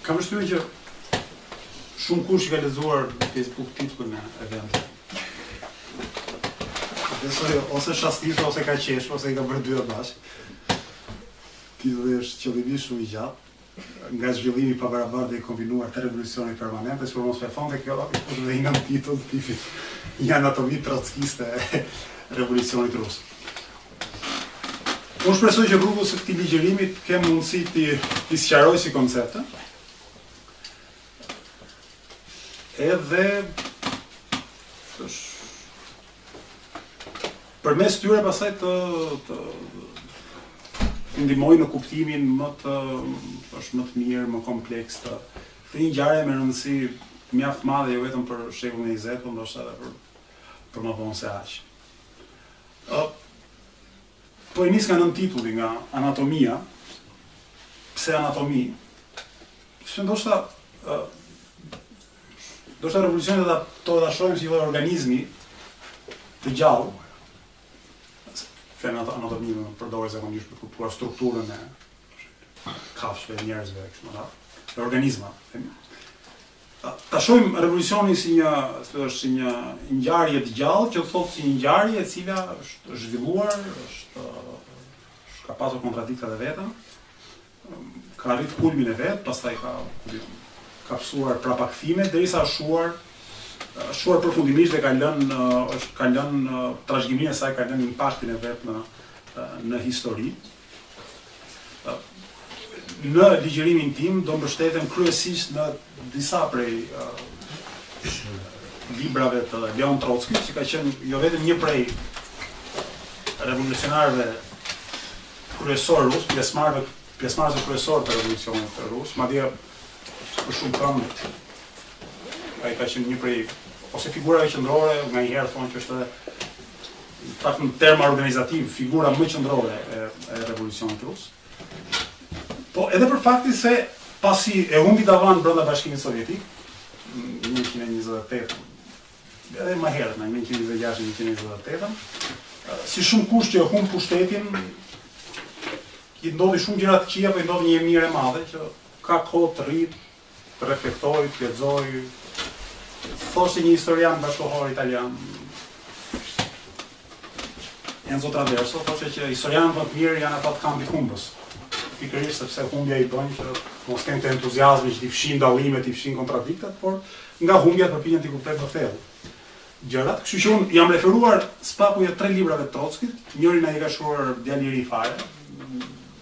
Kam përshtypjen që shumëkush që ka lexuar në Facebook titullin e eventit. Besoj ose shastis ose ka qesh ose i ka bërë dyja bashkë. Titulli është qëllimisht shumë i gjatë nga zhvillimi i pabarabartë dhe i kombinuar te revolucioni permanent, që për mos me thënë dhe kjo është dhe një nëntitull të tipit një anatomi trotskiste e revolucionit rus. Unë shpresoj që rrugës së këtij ligjërimi të kemë mundësi t'i sqarojmë si koncepte. Edhe përmes tyre pastaj të të ndihmojnë në kuptimin më të është më të mirë, më kompleks të të një ngjarjeje me rëndësi mjaft të madhe jo vetëm për shekullin e 20, por ndoshta edhe për për më vonë se aq. Po e nis nga nëntitulli, nga anatomia, pse anatomi, që ndoshta, ndoshta revolucionin do ta shohim si lloj organizmi të gjallë, domethënë anatomia përdoret zakonisht për kuptuar strukturën e kafshve, njerëzve, kështu me radhë, e organizmave, themi. Ta shohim revolucionin si një, si është si një ngjarje të gjallë, që do të thotë si një ngjarje e cila është zhvilluar, është ka pasur kontradiktat e veta, ka arrit kulmin e vet, pastaj ka ka pësuar prapakthime derisa është shuar shuar përfundimisht dhe ka lënë është ka lënë trashëgiminë e saj ka lënë impaktin e vet në në histori. Në ligjërimin tim do mbështetem kryesisht në disa prej librave të Leon Trockit, që ka qenë jo vetëm një prej revolucionarëve kryesorë rusë, pjesëmarrëve pjesëmarrësve kryesorë të revolucionit rus, madje për shumëkënd ai ka qenë një prej ose figurave qendrore, nganjëherë thonë që është edhe Pra në terma organizativë, figura më qendrore e revolucionit rus. Po edhe për faktin se pasi e humbi davan brenda Bashkimit Sovjetik, 1928, edhe më herët, në 1926-1928, si shumëkush që e humb pushtetin, i ndodhi shumë gjëra të këqija, po i ndodhi një e mirë e madhe, që ka kohë të rrijë, Reflektojë, lexojë, thoshte një historian bashkëkohor italian, Enzo Traverso, thoshte që historianët më të mirë janë ata të kampit humbës. Pikërisht sepse humbja i bën që mos kenë atë entuziazmin që t'i fshijnë dallimet, t'i fshijnë kontradiktat, por nga humbja të përpiqen t'i kuptojnë më thellë gjërat. Kështu që unë u jam referuar së paku tre librave të Trockit, njërin e ka shkruar djalë i ri fare,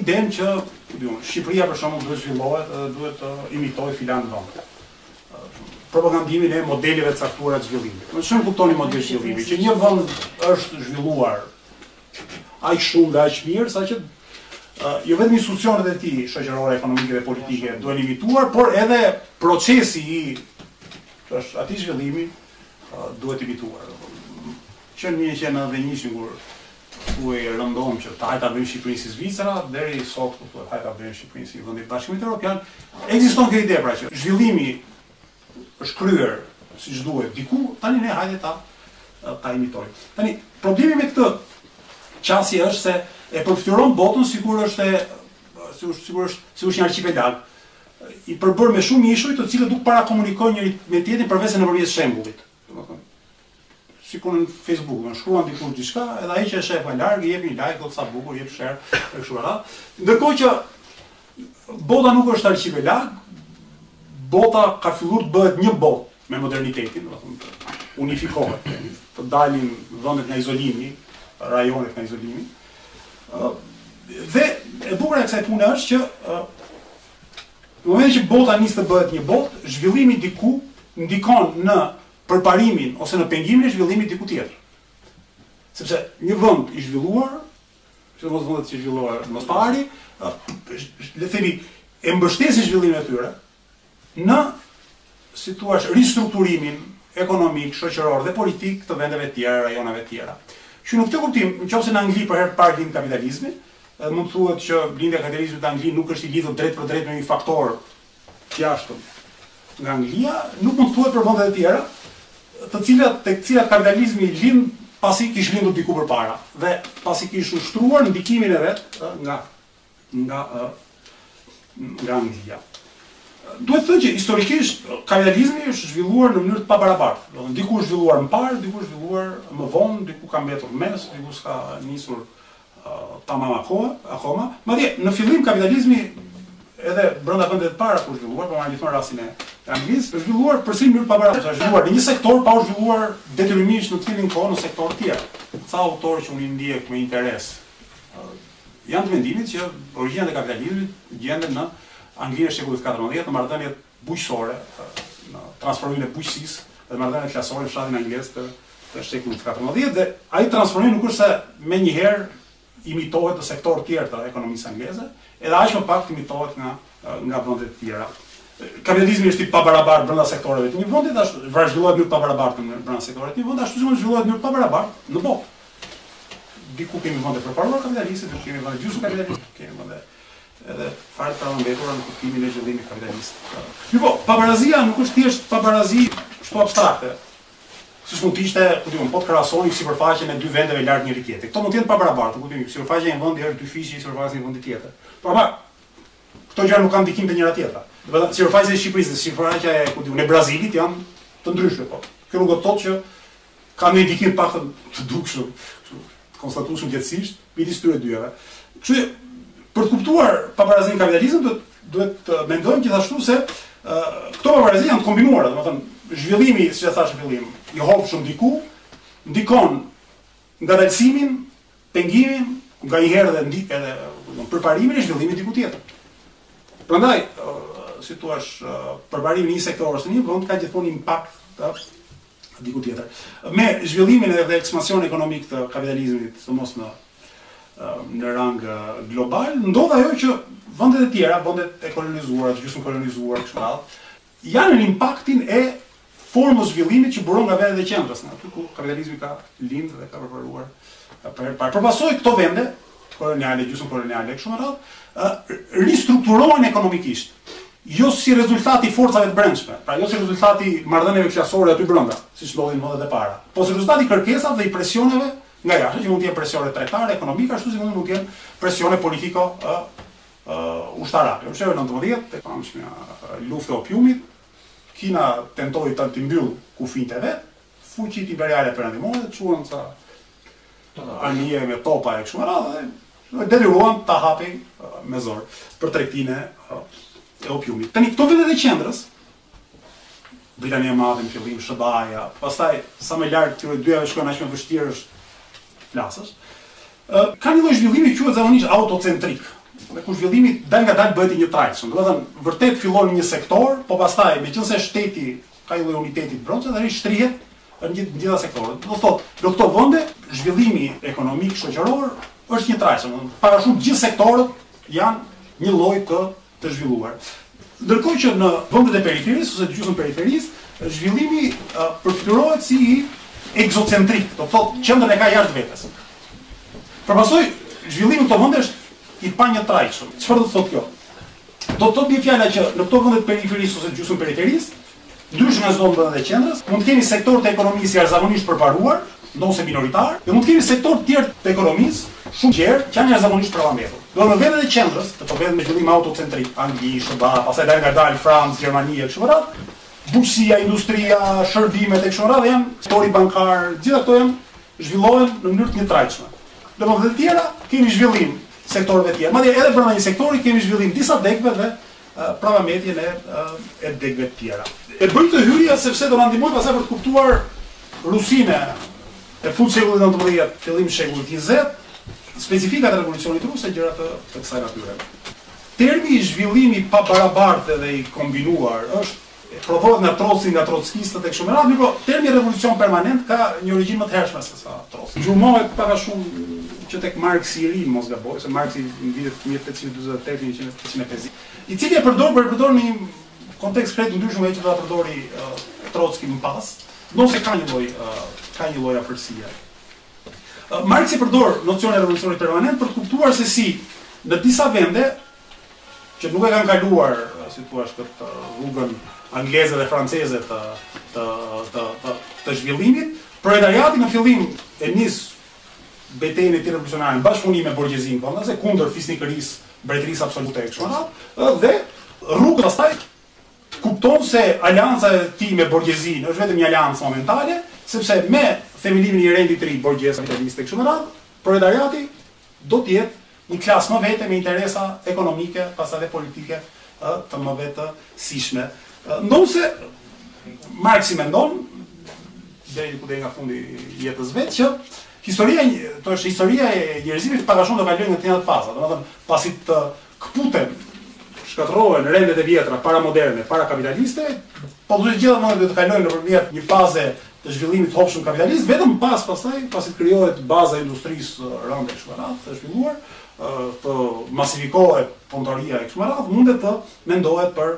Idenë që, të di unë, Shqipëria për shembull duhet zhvillohet dhe duhet të imitojë filan vend. Propagandimin e modeleve të caktuara të zhvillimit. Në ç'sens kuptoni model zhvillimi? Që një vend është zhvilluar aq shumë dhe aq mirë sa që jo vetëm institucionet e tij shoqërore, ekonomike dhe politike duhen imituar, por edhe procesi i atij zhvillimi duhet imituar. Që në 1991 sigur Ku ish rëndom që hajde ta bëjmë Shqipërinë si Zvicra, deri sot ku thuhet hajde ta bëjmë Shqipërinë si vend i Bashkimit Europian, ekziston kjo ide pra që zhvillimi është kryer siç duhet diku, tani ne hajde ta ta imitojmë. Tani problemi me këtë qasje është se e përfytyron botën sikur është e sikur është sikur është sikur është një arkipelag i përbërë me shumë ishuj të cilët nuk para komunikojnë njëri me tjetrin përveç se nëpërmjet shembullit. Domethënë si puna në Facebook, më shkruan dikush diçka, edhe ai që e shef nga larg i jep një like, thotë sa bukur, jep share e kështu me Ndërkohë që bota nuk është arkipelag, bota ka filluar të bëhet një botë me modernitetin, domethënë unifikohet, të dalin vendet nga izolimi, rajonet nga izolimi. Dhe e bukura e kësaj pune është që Në momentin që bota nis të bëhet një botë, zhvillimi diku ndikon në përparimin ose në pengimin e zhvillimit diku tjetër. Sepse një vend i zhvilluar, sidomos vendet e zhvilluara më së pari, le të themi, e mbështesin zhvillimin e tyre në si të thuash, ristrukturimin ekonomik, shoqëror dhe politik të vendeve të tjera, rajoneve të tjera. Që në këtë kuptim, nëse në Angli për herë të parë lind kapitalizmi, mund të thuhet që lindja e kapitalizmit në Angli nuk është i lidhur drejtpërdrejt me një faktor të jashtëm nga Anglia, nuk mund të thuhet për vende të tjera, të cilat, tek të cilat kapitalizmi lind pasi kish lindur diku përpara dhe pasi kish ushtruar ndikimin e vet nga nga nga Anglia. Duhet thënë që historikisht kapitalizmi është zhvilluar në mënyrë të pabarabartë. Domethënë diku është zhvilluar më parë, diku është zhvilluar më vonë, diku ka mbetur në mes, diku s'ka nisur uh, tamam akoma, akoma. Madje në fillim kapitalizmi edhe brenda vendit të parë ku është zhvilluar, po marr gjithmonë rastin e Anglisë, është zhvilluar përsëri në mënyrë të pabarabartë. Është zhvilluar në një sektor pa u zhvilluar detyrimisht në të njëjtën kohë në sektorë të tjerë. Ca autorë që unë ndjek me interes Janë të mendimit që origjinat e kapitalizmit gjenden në Anglinë e shekullit të katërmbëdhjetë, në marrëdhëniet bujqësore, në transformimin e bujqësisë dhe marrëdhëniet klasore në fshatin anglez të të shekullit të katërmbëdhjetë dhe ai transformim nuk është se menjëherë imitohet në sektorë të tjerë të ekonomisë angleze, edhe aq më pak imitohet nga nga vendet e tjera. Kapitalizmi është i pabarabartë brenda sektoreve të një vendi, pra zhvillohet në mënyrë të pabarabartë brenda sektoreve të një vendi, ashtu siç zhvillohet në mënyrë të pabarabartë në botë. diku kemi vende të përparuara kapitaliste, diku kemi vende gjysmë kapitaliste, kemi vende edhe fare të parambetura në kuptimin e zhvillimit kapitalist. Mirëpo, pabarazia nuk është thjesht pabarazi kështu abstrakte. Siç mund të ishte, ku di unë, po të krahasoni sipërfaqen e dy vendeve larg njëri-tjetrit. Këto mund të jenë të pabarabarta, ku di unë, sipërfaqja e një vendi është dyfishi i sipërfaqes e një vendi tjetër. Por ama këto gjëra nuk kanë ndikim te njëra-tjetra. Do të thotë sipërfaqja e Shqipërisë dhe sipërfaqja e, ku di unë, e Brazilit janë të ndryshme, po. Kjo nuk do të thotë që Ka një ndikim pak të, të dukshëm, kështu, të konstatueshëm lehtësisht, midis tyre të dyjave. Kështu që për të kuptuar pabarazinë në kapitalizëm duhet duhet të mendojmë gjithashtu se ë këto pabarazi janë të kombinuara, domethënë zhvillimi, siç e thashë në fillim, i hovshëm diku ndikon ngadalësimin, pengimin, nganjëherë edhe edhe përparimin e zhvillimit diku tjetër. Prandaj, si thua, përparimi i një sektori ose një vendi ka gjithmonë impakt, diku tjetër. Me zhvillimin edhe dhe ekspansionin ekonomik të kapitalizmit, sidomos në në rang global, ndodh ajo që vendet e tjera, vendet e kolonizuara, të gjysmëkolonizuara e kështu me radhë, janë nën impaktin e formës së zhvillimit që buron nga vendet e qendrës, në aty ku kapitalizmi ka lindë dhe ka përparuar. Për, për, për pasojë këto vende koloniale, gjysmëkoloniale e kështu me radhë, ë ristrukturohen ekonomikisht, jo si rezultat i forcave të brendshme, pra jo si rezultat i marrëdhënieve klasore aty brenda, siç ndodhi në vendet e para, por si rezultat i kërkesave dhe i presioneve nga jashtë, që mund të jenë presione tregtare, ekonomike, ashtu sikur mund të jenë presione politiko ë ë ushtarake. Në shekullin e nëntëmbëdhjetë, tek famshmja luftë e opiumit, Kina tentoi të t'i mbyllë kufijtë e vet, fuqitë imperiale perëndimore çuan ca anije me topa e kështu me radhë dhe e detyruan ta hapin me zor për tregtinë e opiumit. Tani këto vendet e qendrës Britania e Madhe në fillim, SHBA-ja, pastaj sa më larg këtyre të dyjave shkon aq më e vështirë është të flasësh. Ka një lloj zhvillimi që quhet zakonisht autocentrik. Dhe ku zhvillimi dalëngadalë bëhet i njëtrajtshëm. Domethënë, vërtet fillon një sektor, po pastaj meqenëse shteti Ka një lloj uniteti brenda tij shtrihet në të gjithë sektorët. Do të thotë, në këto vende zhvillimi ekonomik, shoqëror është i njëtrajtshëm, domethënë pak a shumë të gjithë sektorët janë njëlloj të të zhvilluar. Ndërkohë që në vendet e periferisë ose të gjysmëperiferisë, zhvillimi përfytyrohet si ekzocentrik, do të thotë qendrën e ka jashtë vetes. Për pasojë, zhvillimi në këto vende është i panjëtrajtshëm. Çfarë do të thotë kjo? Do të thotë bie fjala që në këto vende të periferisë ose të gjysmëperiferisë, ndryshe nga ç'ndodh në vendet e qendrës, mund të kemi sektorë të ekonomisë jashtëzakonisht të përparuar, ndonëse minoritarë, dhe mund të kemi sektorë të tjerë të ekonomisë shumë të gjerë që janë jashtëzakonisht të prapambetur. Do në vendet e qendrës, këto vende me zhvillim autocentrik, Angli, SHBA, pastaj dalëngadalë Francë, Gjermani e kështu me radhë, bujqësia, industria, shërbimet e kështu me radhë janë, sektori bankar, gjitha këto janë zhvillohen në mënyrë të njëtrajtshme. Domethënë tjera kemi zhvillim sektorëve të tjerë, madje edhe brenda një sektori kemi zhvillim disa degëve dhe prapambetjen e e degëve të tjera. E bëjmë këtë hyrje sepse do na ndihmojë pastaj për të kuptuar Rusinë e fund shekullit nëntëmbëdhjetë, fillim shekullit njëzet, specifikat e revolucionit rus e gjëra të të kësaj natyre. Termi i zhvillimit të pabarabartë dhe të kombinuar është E prodhohet nga Trocki, nga trockistët e kështu me radhë, mirëpo termi revolucion permanent ka një origjinë më të hershme se sa Trocki. Gjurmohet pak a shumë që tek Marksi i ri, mos gaboj, te Marksi i viteve një mijë e tetëqind e dyzet e tetë, një mijë e tetëqind e pesëdhjetë, i cili e përdor, por e përdor në një kontekst krejt të ndryshëm nga ai që do ta përdori Trocki më pas, ndonëse ka një lloj ka një lloj afërsie. Marksi përdor nocionin e revolucionit permanent për të kuptuar se si në disa vende që nuk e kanë kaluar, si thua, këtë rrugën angleze dhe franceze të të të të, të zhvillimit, proletariati në fillim e nis betejën e tij revolucionare në bashkëpunim me borgjezinë, po ndonëse kundër fisnikërisë, mbretërisë absolute e kështu me radhë, dhe rrugës pastaj kupton se alianca e tij me borgjezinë është vetëm një aliancë momentale, sepse me themelimin e një rendi të ri borgjez kapitalist e kështu me radhë, proletariati do të jetë Një klasë më vete me interesa ekonomike, pastaj dhe politike ë të mëvetësishme. Ndonëse Marksi mendon, deri diku nga fundi i jetës vet që historia, si të thuash historia e njerëzimit pak a shumë do kalojë nga të njëjtat faza. Domethënë, pasi të këputen shkatërrohen rendet e vjetra para moderne, para kapitaliste, po të gjitha domethënë do të kalojnë nëpërmjet një faze të zhvillimit të hovshëm kapitalist, vetëm pas pastaj, pasi të krijohet baza e industrisë rënde e kështu me radhë, të zhvilluar, të masifikohet punëtoria e kështu me radhë, mundet të mendohet për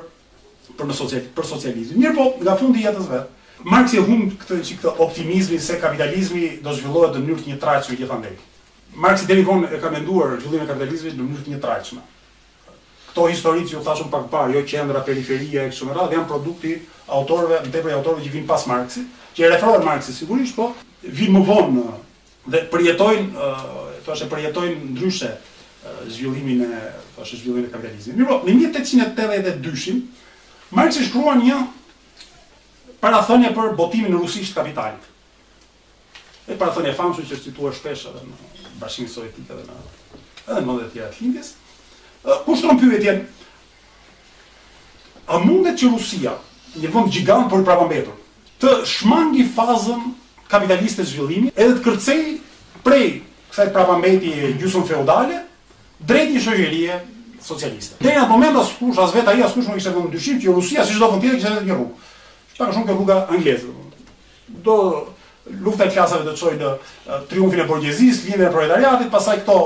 për në social, për socializmin. Mirëpo, nga fundi i jetës vet, Marx e humb këtë çik këtë optimizmin se kapitalizmi do zhvillohet në mënyrë të njëtrajtshme gjithandej. Marx deri vonë e ka menduar zhvillimin e kapitalizmit në mënyrë të njëtrajtshme. Këto histori që ju thash unë pak më parë, jo qendra, periferia e kështu me radhë, janë produkt i autorëve, më tepër i autorëve që vijnë pas Marksit, që i referohen Marksit sigurisht, po vijnë më vonë dhe përjetojnë, si të thuash, përjetojnë ndryshe zhvillimin e, si të thuash, zhvillimin e kapitalizmit. Mirëpo, në një mijë e tetëqind e tetëdhjetë e dyshin, Marksi shkruan një parathënie për botimin rusisht të kapitalit. Një parathënie e famshme që është cituar shpesh edhe në Bashkimin Sovjetik edhe në edhe në vende të tjera të Lindjes. Ku shtron pyetjen A mundet që Rusia, një vend gjigant por i prapambetur, të shmangi fazën kapitaliste të zhvillimit edhe të kërcej prej kësaj prapambetjeje gjysmëfeudale drejt një shoqërie socialiste. Dhe në moment askush, as vetë ai, askush nuk kishte vënë në dyshim që Rusia si çdo vend tjetër kishte një rrugë, pak a shumë kjo rruga angleze. Do lufta e klasave të çojë në triumfin e borgjezisë, lindjen e proletariatit, pastaj këto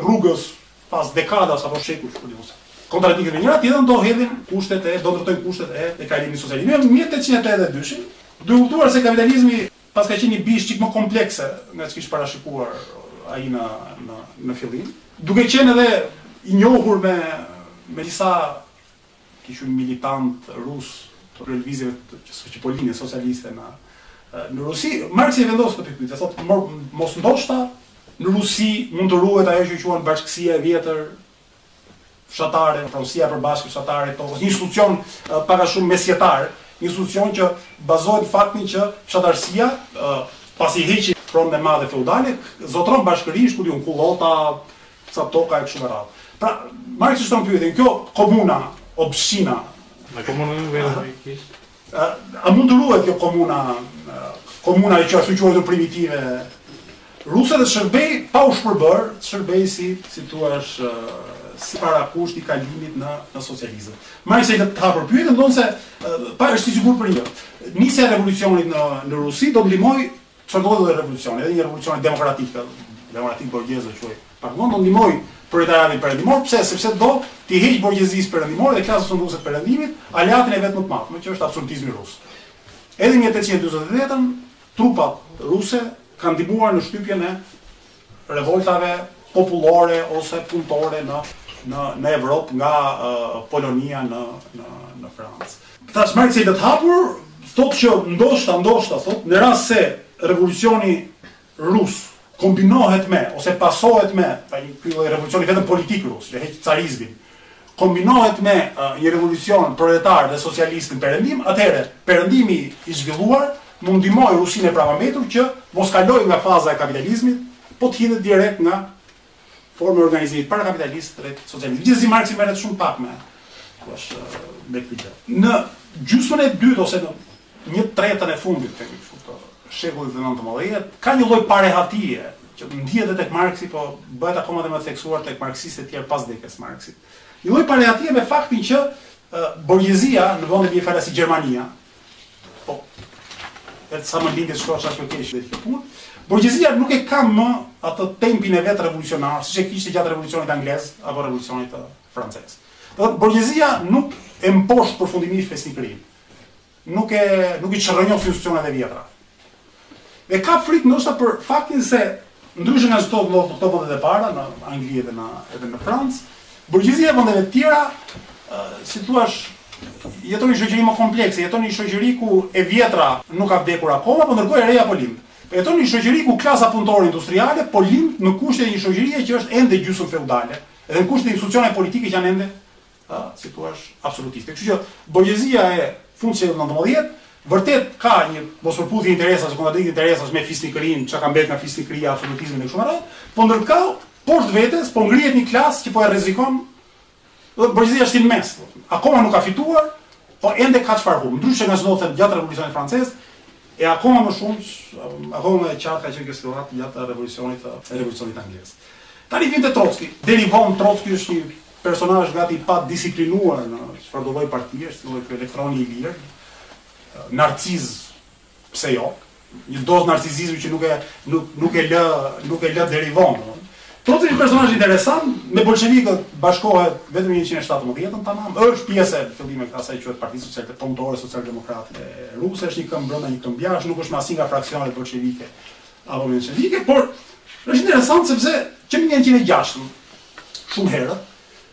rrugës pas dekadash apo shekujsh, ku di unë, se kontradiktë me njëra tjetrën do hedhin kushtet e do ndërtojnë kushtet e e kalimit në socializëm. Në mijë e tetëqind e tetëdhjetë e dyshin, duke kuptuar se kapitalizmi paska qenë një bishë çik më komplekse nga ç'kish parashikuar ai në në në fillim, duke qenë edhe i njohur me me disa disa militantë rusë të lëvizjeve të, si t'i them, socialiste në në Rusi. Marksi e vendos këtë pyetje, thotë mos ndoshta në Rusi mund të ruhet ajo që quan bashkësia e vjetër fshatare, pronësia e përbashkët fshatare e tokës, një institucion pak a shumë mesjetar, një institucion që bazohet në faktin që fshatarësia pasi heqi pronën e madhe feudale, zotëron bashkërisht, ku di unë, kullota, ca toka e kështu me radhë. Pra, Marksi shtron pyetjen, kjo komuna, obshina... Në komuna në vërë në kishë? A mund të ruhet kjo komuna, komuna e ashtuquajtur primitive ruse dhe të shërbejë pa u shpërbërë, shërbejë si, si të thuash, si parakusht i kalimit në, në socializëm. Marksi e lë të hapur pyetjen, ndonëse, po është i sigur për një. Nisja revolucionit në, në Rusi do të ndihmojë Çdo lloj revolucioni. Edhe një revolucion demokratik, demokratik borgjez do quaj. Pra do ndihmojë proletariatin perëndimor, pse? Sepse do t'i heqë borgjezisë perëndimore dhe klasës sunduese të perëndimit, aleatin e vet më të madh, më që është absolutizmi rus. Edhe në 1848-ën trupat ruse kanë ndihmuar në shtypjen e revoltave popullore ose punëtore në në në Evropë nga Polonia në në në Francë. Tash Marksi e lë të hapur thotë që ndoshta ndoshta thotë në rast se revolucioni rus kombinohet me ose pasohet me ai ky revolucioni vetëm politik rus, që heq carizmin. kombinohet me një revolucion proletar dhe socialist në Perëndim, atëherë Perëndimi i zhvilluar mund të ndihmojë Rusinë e prapambetur që mos kalojë nga faza e kapitalizmit, po të hidhet direkt nga forma e organizimit parakapitalist drejt socializmit. Gjithsesi Marksi merret shumë pak me me këtë gjë. Në gjysmën e dytë ose në Një tretën e fundit të shekullit të nëntëmbëdhjetë ka një lloj parehatie që ndihet edhe tek Marksi, po bëhet akoma dhe më e theksuar tek marksistët e tjerë pas vdekjes së Marksit. Një lloj parehatie me faktin që borgjezia në vende fjala si Gjermania, po edhe sa më në lindje të shkosh aq më keq bëhet kjo punë, borgjezia nuk e ka më atë tempin e vet revolucionar, siç e kishte gjatë revolucionit anglez apo revolucionit francez. Domethënë borgjezia nuk e mposht përfundimisht fisnikërinë. nuk e nuk i çrrënjof institucionet e vjetra. Dhe ka frikë ndoshta për faktin se ndryshe nga ç'do ndodhë në këto vendet e para në Angli edhe në edhe në Francë, borgjezia e vendeve të tjera, si të thuash, jeton në një shoqëri më komplekse, jeton në një shoqëri ku e vjetra nuk ka vdekur akoma, por ndërkohë e reja po lind. Po jeton në një shoqëri ku klasa punëtore industriale po lind në kushtet e një shoqërie që është ende gjysmë feudale, edhe në kushtet e institucioneve politike që janë ende Ë, si të thuash absolutiste. Kështu që borgjezia e fundit të shekullit të nëntëmbëdhjetë vërtet ka një mospërputhje interesash, kontradiktë interesash me fisnikërinë, çka ka mbet nga fisnikëria, absolutizmin e kështu me radhë, po ndërkah poshtë vetes po ngrihet një klasë që po e rrezikon dhe borgjezia është në mes. Akoma nuk ka fituar, po ende ka çfarë humb. Ndryshe nga ç'do të themi gjatë revolucionit francez, e akoma më shumë, akoma më e qartë ka qenë kjo situatë gjatë revolucionit, revolucionit anglez. Tani vijmë te Trotski, deri vonë Trotski është një Personazh gati i padisiplinuar në çfarëdo lloj partie, është një lloj si elektroni i lirë, narciz pse jo, një dozë narcizizmi që nuk e nuk nuk e lë nuk e lë deri vonë domethënë. Trotski është personazh interesant, me bolshevikët bashkohet vetëm në nëntëqind e shtatëmbëdhjetën tamam, është pjesë e fillimeve të asaj që quhet Partisë Socialiste Punëtore Socialdemokrate Ruse, është një këmbë brenda një këmbë jashtë, nuk është me asnjë nga fraksionet bolshevike apo menshevike, por është interesant sepse që në nëntëqind e gjashtën, shumë herët.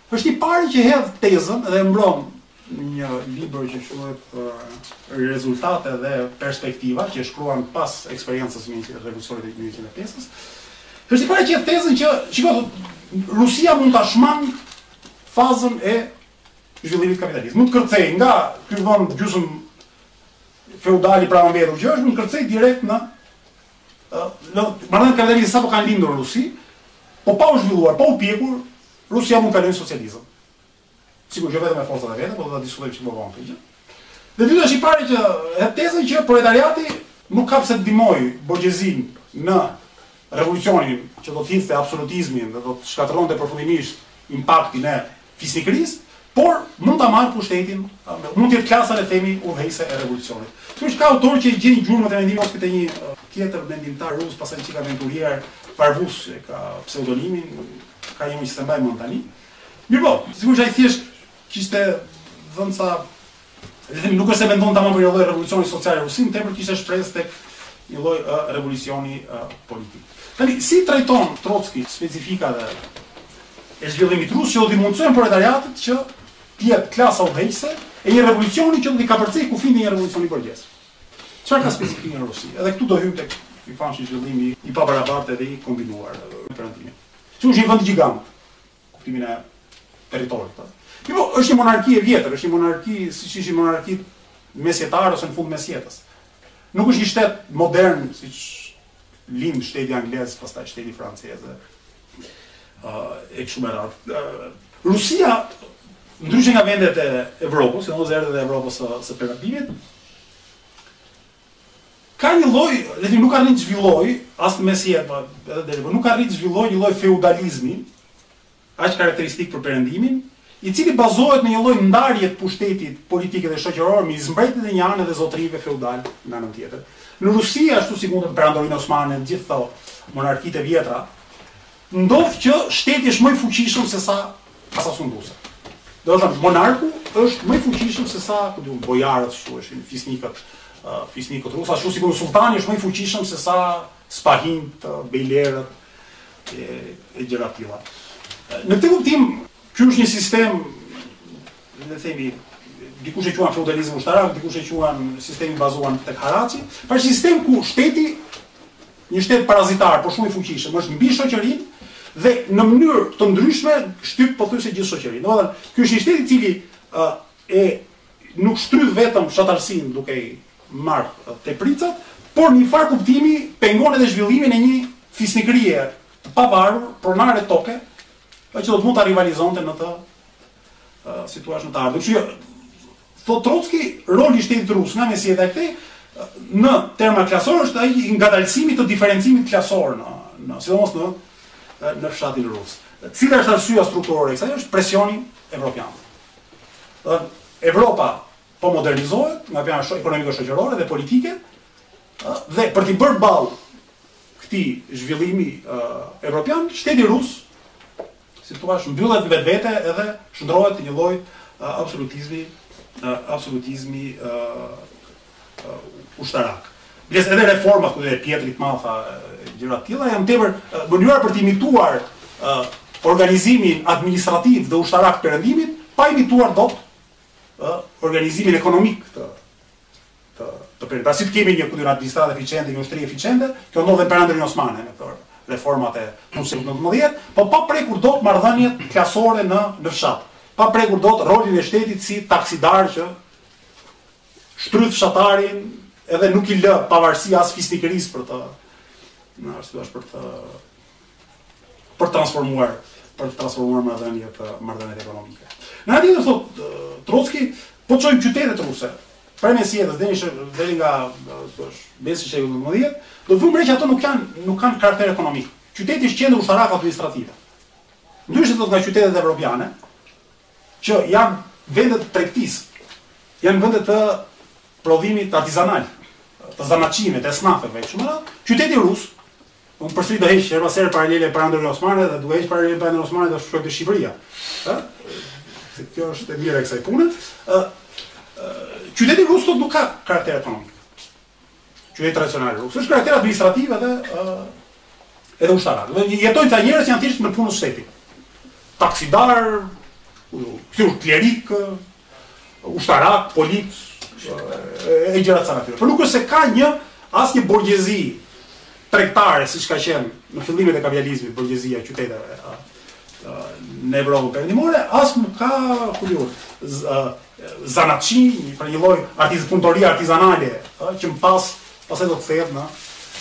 Është i pari që hedh tezën dhe e mbron në një libër që quhet Rezultate dhe Perspektiva, që e shkruan pas eksperiencës së revolucionit të 1905-s. Është i pari që hedh tezën që, shiko, Rusia mund ta shmang fazën e zhvillimit kapitalist. Mund të kërcejë nga ky vend gjysmë feudal i prapambetur, që është mund të kërcejë direkt në në marrëdhëniet kapitaliste sapo kanë lindur në Rusi, po pa u zhvilluar, pa u pjekur, Rusia mund të kalojë në socializëm. Sigurisht jo vetëm me forcat e veta, por do ta diskutojmë çik më vonë këtë gjë. Dhe e dyta është i pari që hedh tezën që proletariati nuk ka pse të ndihmojë borgjezinë në revolucionin që do të hidhte absolutizmin dhe do të shkatërronte përfundimisht impaktin e fisnikërisë, por mund ta marrë pushtetin, mund të jetë klasa le të themi udhëheqëse e revolucionit. Sigurisht që ka autorë që i gjejnë gjurmët e mendimit të tij te një tjetër mendimtar rus, pastaj një çikë aventurier, Parvus e ka pseudonimin, ka një emër që s'e mbaj mend tani. Mirëpo, sigurisht që ai thjesht kishte dhënë ca Edhe nuk është se mendon tamam për një lloj revolucioni social në Rusi, më tepër kishte shpresë tek një lloj uh, revolucioni uh, politik. Tani si i trajton Trotsky specifikat e zhvillimit rus që do t'i mundësojnë proletariatit që të jetë klasa udhëheqëse e një revolucioni që do të kapërcejë kufijtë e një revolucioni borgjez. Çfarë ka specifike në Rusi? Edhe këtu do hyjmë tek i famshmi zhvillimi i pabarabartë dhe i kombinuar perëndimit. Që është një vend gjigant. kuptimin e territorit të. Mirëpo, është një monarki e vjetër, është një monarki siç ishin monarkitë mesjetare ose në fund mesjetës. Nuk është një shtet modern siç lind shteti anglez, pastaj shteti francez. ë e kështu me radhë. Rusia ndryshe nga vendet e Evropës, sidomos edhe e Evropës së, së Perëndimit, Ka një lloj, le të themi, nuk arrin të zhvillojë, as në mesjetë, por edhe deri, por nuk arrin të zhvillojë një lloj feudalizmi, aq karakteristik për Perëndimin, i cili bazohet në një lloj ndarje të pushtetit politik dhe shoqëror midis mbretit nga një anë dhe zotërinjve feudalë nga ana tjetër. Në Rusi, ashtu sikundër në Perandorinë Osmane dhe të gjithë këto monarkitë e vjetra, Ndodh që shteti është më i fuqishëm se sa klasa sunduese. Domethënë, monarku është më i fuqishëm se sa, ku di unë, bojarët, siç quheshin, fisnikët, fisnikët rusë, ashtu sikur sulltani është më i fuqishëm se sa spahinjtë, bejlerët e, e gjëra të tilla. Në këtë kuptim, ky është një sistem, le të themi, dikush e quan feudalizëm ushtarak, dikush e quan sistem i bazuar tek haraçi, pra një sistem ku shteti Një shtet parazitar, por shumë i fuqishëm, është mbi shoqërinë dhe në mënyra të ndryshme shtyp pothuajse gjithë shoqërinë. Domethënë, ky është një shtet i cili ë e nuk shtrydh vetëm fshatarësinë duke i marrë tepricat, por në njëfarë kuptimi pengon edhe zhvillimin e një fisnikërie të pavarur, pronare toke, që do të mund ta rivalizonte në të si të thuash në të ardhmen. Kështu që Thotë Trocki, roli i shtetit rus nga mesjeta e këtej, në terma klasor është ai i ngadalësimit të diferencimit klasor në në sidomos në në fshatin rus. Cila është arsyeja strukturore e kësaj? Është presioni evropian. Evropa po modernizohet nga pikëpamja ekonomiko shoqërore dhe politike dhe për t'i bërë ballë këtij zhvillimi uh, evropian, shteti rus si të thuash, mbyllet në vetvete edhe shndërrohet në një lloj absolutizmi, absolutizmi ushtarak. Biles edhe reforma, ku di, e Pjetrit të Madh a gjëra të tilla janë më tepër mënyra për të imituar organizimin administrativ dhe ushtarak të perëndimit, pa imituar dot organizimin ekonomik të Perëndimit. Pra si të kemi një, ku di unë, administratë eficiente, një ushtri eficiente, kjo ndodh edhe në Perandorinë osmane me këto reformat e shekullit të 19, po pa prekur dot marrëdhëniet klasore në në fshat, pa prekur dot rolin e shtetit si taksidar që shtrydh fshatarin edhe nuk i lë pavarësi as fisnikërisë për të na, si të thuash, për të për transformuar për të transformuar marrëdhëniet marrëdhëniet ekonomike. Ndaj dhe, thotë Trotski, po t'i shohim qytetet ruse, prej mesjetës deri në deri nga, thotë, mesi i shekullit 19, do të vëmë re që ato nuk kanë nuk kanë karakter ekonomik. Qyteti është qendër ushtarake administrative. Ndryshe thotë nga qytetet evropiane, që janë vende të tregtisë, janë vende të prodhimit artizanal, të zanatçinjve, të esnafeve, kështu me radhë, qyteti rus Unë përsëri do heq herë pas here paralele me Perandorinë Osmane dhe duke hequr paralele me Perandorinë Osmane do shkoj te Shqipëria. Ë? Se kjo është e mira e kësaj pune. Ë qyteti rus thotë nuk ka karakter ekonomik. Qyteti tradicional rus është karakter administrativ edhe ë edhe ushtarak. Dhe jetojnë ca njerëz që janë thjesht në punën e shtetit. Taksidar, këtu klerik, ushtarak, polic, e gjëra të kësaj natyre. Por nuk është se ka një as një borgjezi tregtare siç ka qenë në fillimet e kapitalizmit, borgjezia e qyteteve në Evropën Perëndimore, as nuk ka kulur zanatçi, një për një lloj artizë punëtori artizanale, që më pas pastaj do të kthehet në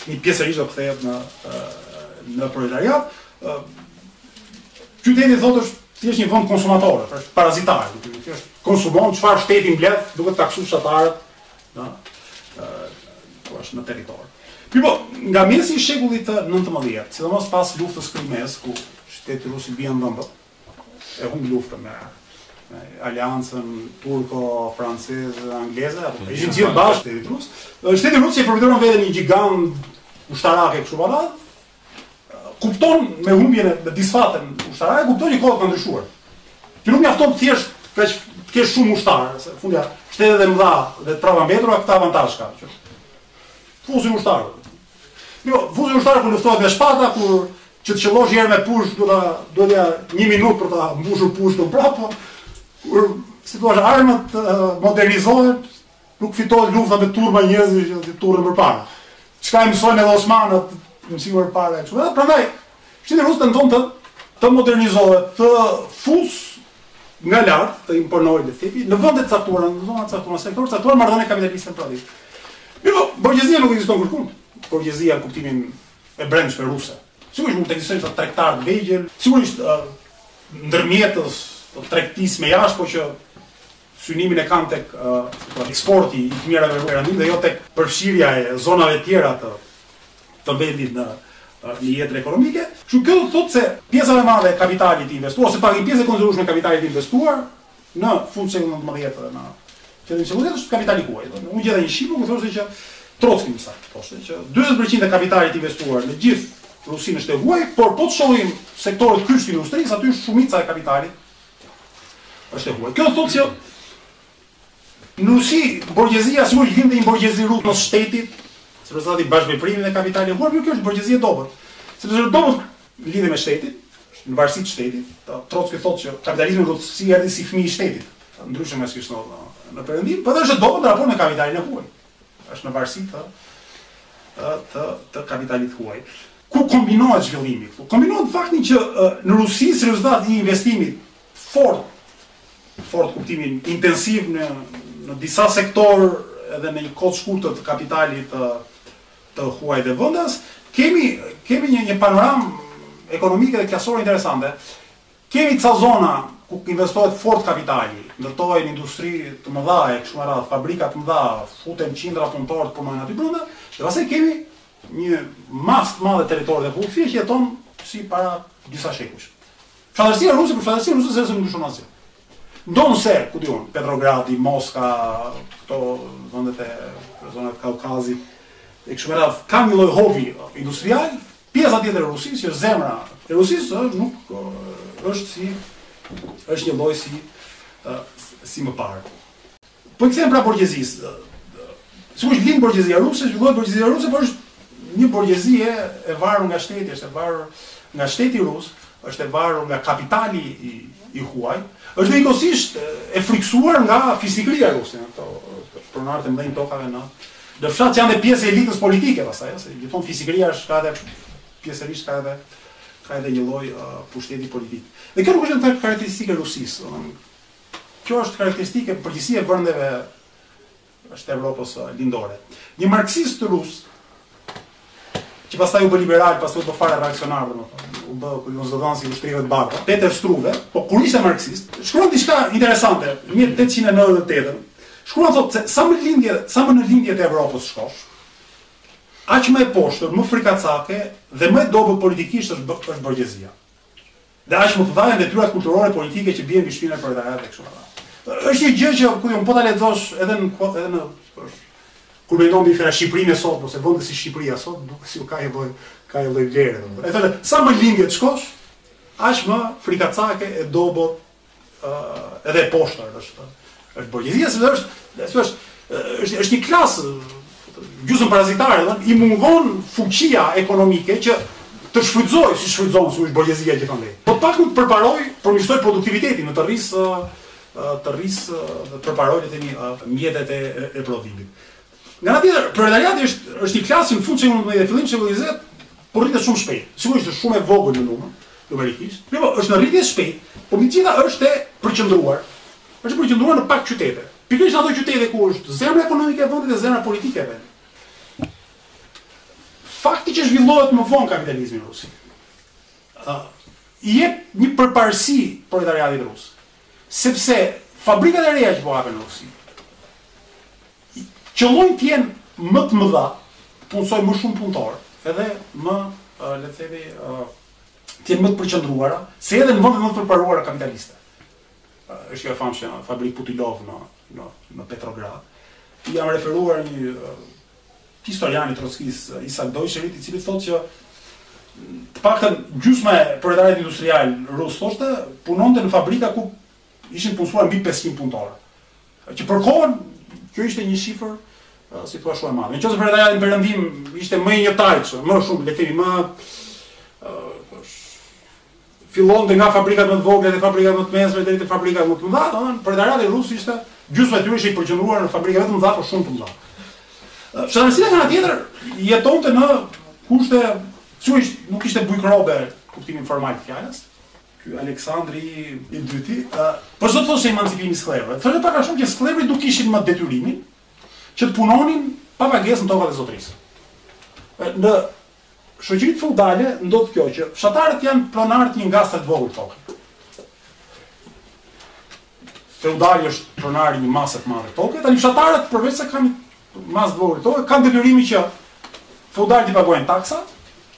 një pjesërisht do të kthehet në në proletariat. Qyteti thotë është Thjesht një vend konsumator, pra është parazitar, që është konsumon çfarë shteti mbledh duke taksuar fshatarët, ë po ashtu në territor. Mirëpo, nga mesi i shekullit të nëntëmbëdhjetë, sidomos pas luftës së Krimesë, ku shteti rus i bie në dhëmbë, e humb luftën me aleancën turko, franceze, angleze, apo ishin gjithë bashkë shteti rus, shteti rus që e përfytyron veten një gjigand ushtarak e kështu me radhë, kupton me humbjen e me disfatën ushtarake, kupton që kohët kanë ndryshuar. Që nuk mjafton thjesht të kesh shumë ushtarë, se fundja shtetet e mëdha dhe të prapambetura këtë avantazh kanë që fusin ushtarë. Jo, fusin ushtarë kur luftohet me shpata, kur që të qëllosh një herë me pushkë, do ta do të një minutë për ta mbushur pushkën prapë. Kur si thua armët modernizohen, Nuk fitohet lufta me turma njerëzish që të turren përpara. Çka e mësojnë edhe osmanët, këtë mësim përpara e kështu me radhë. Prandaj, shteti rus tenton të të modernizohet, të fusë nga lart, të imponojë le të themi, në vende të caktuara, në zona të caktuara, në sektorë të caktuara marrëdhënie kapitaliste të prodhimit. Mirëpo, borgjezia nuk ekziston kurrkund. Borgjezia në kuptimin e brendshme ruse. Sigurisht mund të ekzistojnë ca tregtarë të vegjël, sigurisht ndërmjetës të tregtisë me jashtë, por që Synimin e kanë tek eksporti i të mirave në perëndim dhe jo tek përfshirja e zonave tjera të të vendit në në jetën ekonomike. Kështu kjo do të thotë se pjesa më e madhe e kapitalit të investuar ose pak një pjesë e konsiderueshme e kapitalit të investuar në fund të shekullit nëntëmbëdhjetë dhe në fillim të shekullit është kapital i huaj. Unë gjeta një shifër ku thoshte që Trocki me sa thoshte që 40% e kapitalit të investuar në gjithë Rusinë është e huaj, por po të shohim sektorët kyç të industrisë, aty shumica e kapitalit Është e huaj. Kjo thotë se në Rusi, borgjezia si mund të vinte një borgjezi në rrugë të shtetit, se për sa bashkëveprimin e kapitalit huaj, kjo është borgjezi e dobët. Sepse është dobët lidhje me shtetin, në varësi të shtetit, Trocki thotë që kapitalizmi rus erdhi si fëmijë i shtetit, ndryshe nga sikur thonë në perëndim, por edhe është dobët në raport me kapitalin e huaj. Është në varësi të të të kapitalit huaj. Ku kombinohet zhvillimi këtu? Kombinohet te fakti që në Rusi si rezultat i investimit fort, fort në kuptimin intensiv në në disa sektorë edhe në një kohë të shkurtër të kapitalit të të huaj dhe vendas, kemi kemi një një panoramë ekonomike dhe klasore interesante. Kemi ca zona ku investohet fort kapitali, ndërtohen industri të mëdha e kështu me radhë, fabrika të mëdha, futen qindra punëtorë të punojnë aty brenda, dhe pastaj kemi një masë të madhe territori dhe popullsi që jeton si para disa shekujsh. Fshatërsia ruse për fshatërsinë ruse s'është se ndryshon asgjë. Ndonëse, ku di unë, Petrogradi, Moska, këto vendet e zonave të Kaukazit, e kështu me radhë, kanë një lloj hovi industrial, Pjesa tjetër e Rusisë që është zemra e Rusisë ë nuk është si është një lloj si ë si më parë. Po i kthehem pra borgjezisë. Sigurisht lind borgjezia ruse, zhvillohet borgjezia ruse, por është një borgjezi e e varur nga shteti, është e varur nga shteti rus, është e varur nga kapitali i i huaj, është njëkohësisht e frikësuar nga fisnikëria ruse, ato pronarët e mëdhenj të tokave në Në fshat janë dhe pjesë e elitës politike pastaj, ëh, se gjithmonë fisnikëria është ka edhe pjesërisht ka edhe ka edhe një lloj uh, pushteti politik. Dhe kjo nuk është vetëm karakteristikë e Rusisë, domethënë kjo është karakteristikë në përgjithësi e vendeve ë të Evropës lindore. Një marksist rus që pastaj u bë liberal, pastaj u bë fare reaksionar, domethënë, u bë kur u bë zëdhënës i ushtrive të bardha. Peter Struve, po kur ishte marksist, shkruan diçka interesante, 1898. Shkruan thotë se sa më lindje, sa më në lindje të Evropës të shkosh, aq më e poshtër, më frikacake dhe më e dobët politikisht është është borgjezia. Dhe aq më të mëdha janë detyrat kulturore politike që bien mbi shpinën e proletariatit e kështu me radhë. Është një gjë që ku po ta lexosh edhe në edhe në kur mendon bie fjala Shqipërinë sot, ose vende si Shqipëria sot, duket sikur ka një lloj ka një lloj vlere. E thonë, sa më lindje të shkosh, aq më frikacake e dobët edhe e poshtar është borgjezia sepse është si thua është është një klasë gjysmë parazitare domethënë i mungon fuqia ekonomike që të shfrytëzojë si shfrytëzon siç është borgjezia gjithandej po të paktën të përparojë përmirësojë produktivitetin në të rrisë të rrisë të përparojë le të themi mjetet e e prodhimit Nga ana tjetër, proletariati është, është një klasë në fund të 19-ës fillim të 20-ës po rritet shumë shpejt. Sigurisht është shumë e vogël në numër, numerikisht. Jo, po, është në rritje të shpejtë, por mbi të gjitha është e përqendruar. Është përqendruar në pak qytete. Pikërisht në ato qytete ku është zemra ekonomike e vendit dhe zemra politike e vendit. Fakti që zhvillohet më vonë kapitalizmi rus. Ë, uh, i jep një përparësi proletariatit rus. Sepse fabrikat e reja që po hapen në Rusi, Qëllojnë të jenë më të mëdha, të punësojnë më shumë punëtorë, edhe më, le të themi, të jenë më të përqendruara, se edhe në vendet më të përparuara kapitaliste. Është kjo e famshme fabrikë Putilov në në në Petrograd. I jam referuar një historiani të Trockit, Isak Dojçerit, i cili thotë që të paktën gjysma e proletariatit industrial rus thoshte punonte në fabrika ku ishin të punësuar mbi 500 punëtorë. Që për kohën, kjo ishte një shifër si thua shumë e madhe. Në qoftë se proletariati në Perëndim ishte më i njëjtajtë, më shumë le të themi më fillonte nga fabrikat më të vogla dhe fabrikat më të mesme deri te fabrikat më të mëdha, domethënë proletariati rus ishte gjysma e tyre ishte i përqendruar në fabrika jo vetëm të mëdha po shumë të mëdha. Fshatarësia nga ana tjetër jetonte në kushte, thuaj, nuk ishte bujkrobe në kuptimin formal të fjalës. Ky Aleksandri i dyti, ë, po ç'do të thoshte emancipimi i skllevërve, thoshte pak a shumë që skllevërit nuk kishin më detyrimin që të punonin pa pagesë në tokat e zotërisë. Në shoqëritë feudale ndodh kjo që fshatarët janë pronarë të një ngastre të vogël toke. Feudali është pronari i një mase të madhe toke, tani fshatarët përveç se kanë masë të vogël toke, kanë detyrimin që feudalit t'i paguajnë taksat,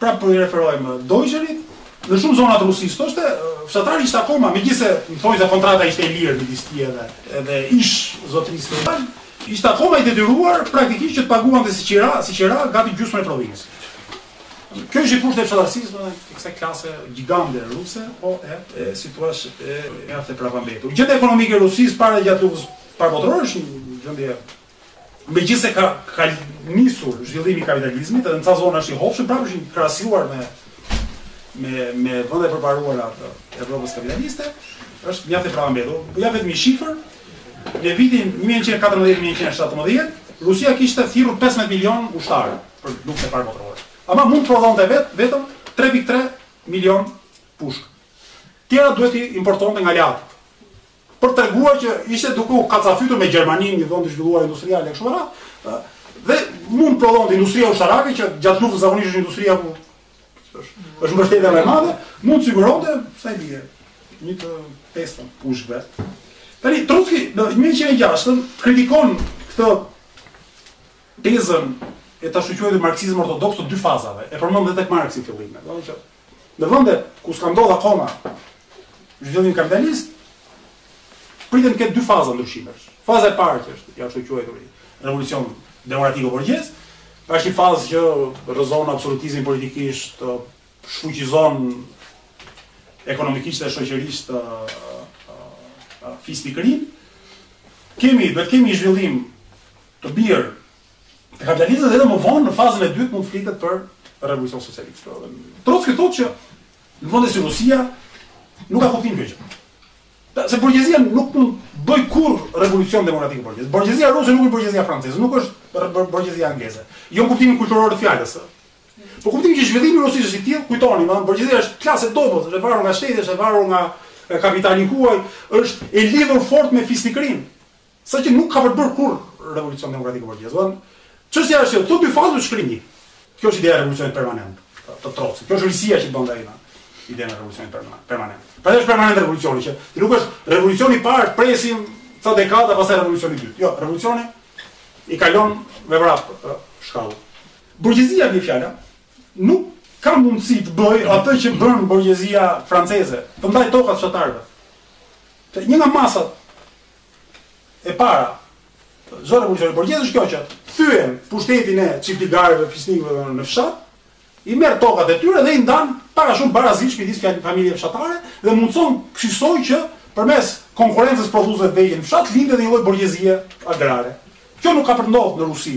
Prapë po i referohem Dojçerit, në shumë zona të Rusisë thoshte, fshatari ishte akoma, megjithëse në formë se kontrata ishte e lirë midis tij edhe edhe ish zotërisë së tij, ishte akoma i detyruar praktikisht që të paguante si qira, si qira gati gjysmën e prodhimit. Kjo është gjendja e fshatarësisë, domethënë e kësaj klase gjigante ruse, po e, e si thua, mjaft e prapambetur. Gjendja ekonomike e Rusisë para dhe gjatë luftës së parë botërore është një gjendje Megjithëse ka ka nisur zhvillimi i kapitalizmit edhe në ca zona është i hovshëm prapë është krahasuar me me me vende e përparuara të Evropës kapitaliste, është mjaft e prapambetur. Po ja vetëm një shifër, në vitin 1914-1917 Rusia kishte thirrur 15 milion ushtarë për luftën e parë botërore. Ama mund të prodhonte vetë vetëm 3.3 milion pushkë. Të tjerat duhet t'i importonte nga aleatët. për të treguar që ishte duke u kacafytur me Gjermaninë, një vend i zhvilluar industrial e kështu me radhë, ë dhe mund të prodhonte industria ushtarake që gjatë luftës zakonisht është industria ku është është mbështetja më e madhe, mund të siguronte sa i bie një të pestën pushkëve. Tani Trotsky në 1906 kritikon këtë tezën e të ashtuquajturit marksizëm ortodoks të dy fazave. E përmend edhe tek Marksi në fillim, domethënë që Në vende ku s'ka ndodhur akoma zhvillim kapitalist, pritet të ketë dy faza ndryshimesh. Faza e parë që është, i ashtuquajturi, revolucion demokratiko-borgjez, pra është një fazë që rrëzon absolutizmin politikisht, shfuqizon ekonomikisht dhe shoqërisht fisnikërinë. Kemi, do të kemi zhvillim të lirë Të kapitalizmit edhe më vonë në fazën e dytë mund të flitet për revolucion socialist. Trotsky thotë që në vende si Rusia nuk ka kuptim kjo gjë. Da, se borgjezia nuk mund bëjë kurrë revolucion demokratiko-borgjez. Borgjezia ruse nuk është borgjezia franceze, nuk është borgjezia angleze. Jo kuptimin kulturor të fjalës. Po kuptimin që zhvillimi i Rusisë është i tillë, kujtoni, domethënë borgjezia është klasë e dobët, është e varur nga shteti, është e varur nga kapitali huaj, është e lidhur fort me fisnikërinë. Saqë nuk ka për të bërë kurrë revolucion demokratiko-borgjez. Domethënë, çështja është që këto dy faza duhet të shkrihen në një. Kjo është ideja e revolucionit permanent të Trockit. Kjo është risia që bën ai në idenë e revolucionit permanent. Prandaj është permanent revolucioni që ti nuk është revolucioni i parë, presim ca dekada pastaj revolucioni i dytë. Jo, revolucioni i kalon me vrap shkallën. Borgjezia bie fjala, nuk ka mundësi të bëjë atë që bën borgjezia franceze, të ndajë tokat fshatarëve. Se një nga masat E para, zoti Buqari, borgjeze është kjo që thyen pushtetin e çifligarëve, fisnikëve në fshat, i merr tokat e tyre dhe i ndan pak a shumë barazish midis familjeve fshatare dhe mundëson kësisoj që përmes konkurrencës prodhuesve të vegjël në fshat të lindë një lloj borgjezie agrare. Kjo nuk ka për ndodhur në Rusi.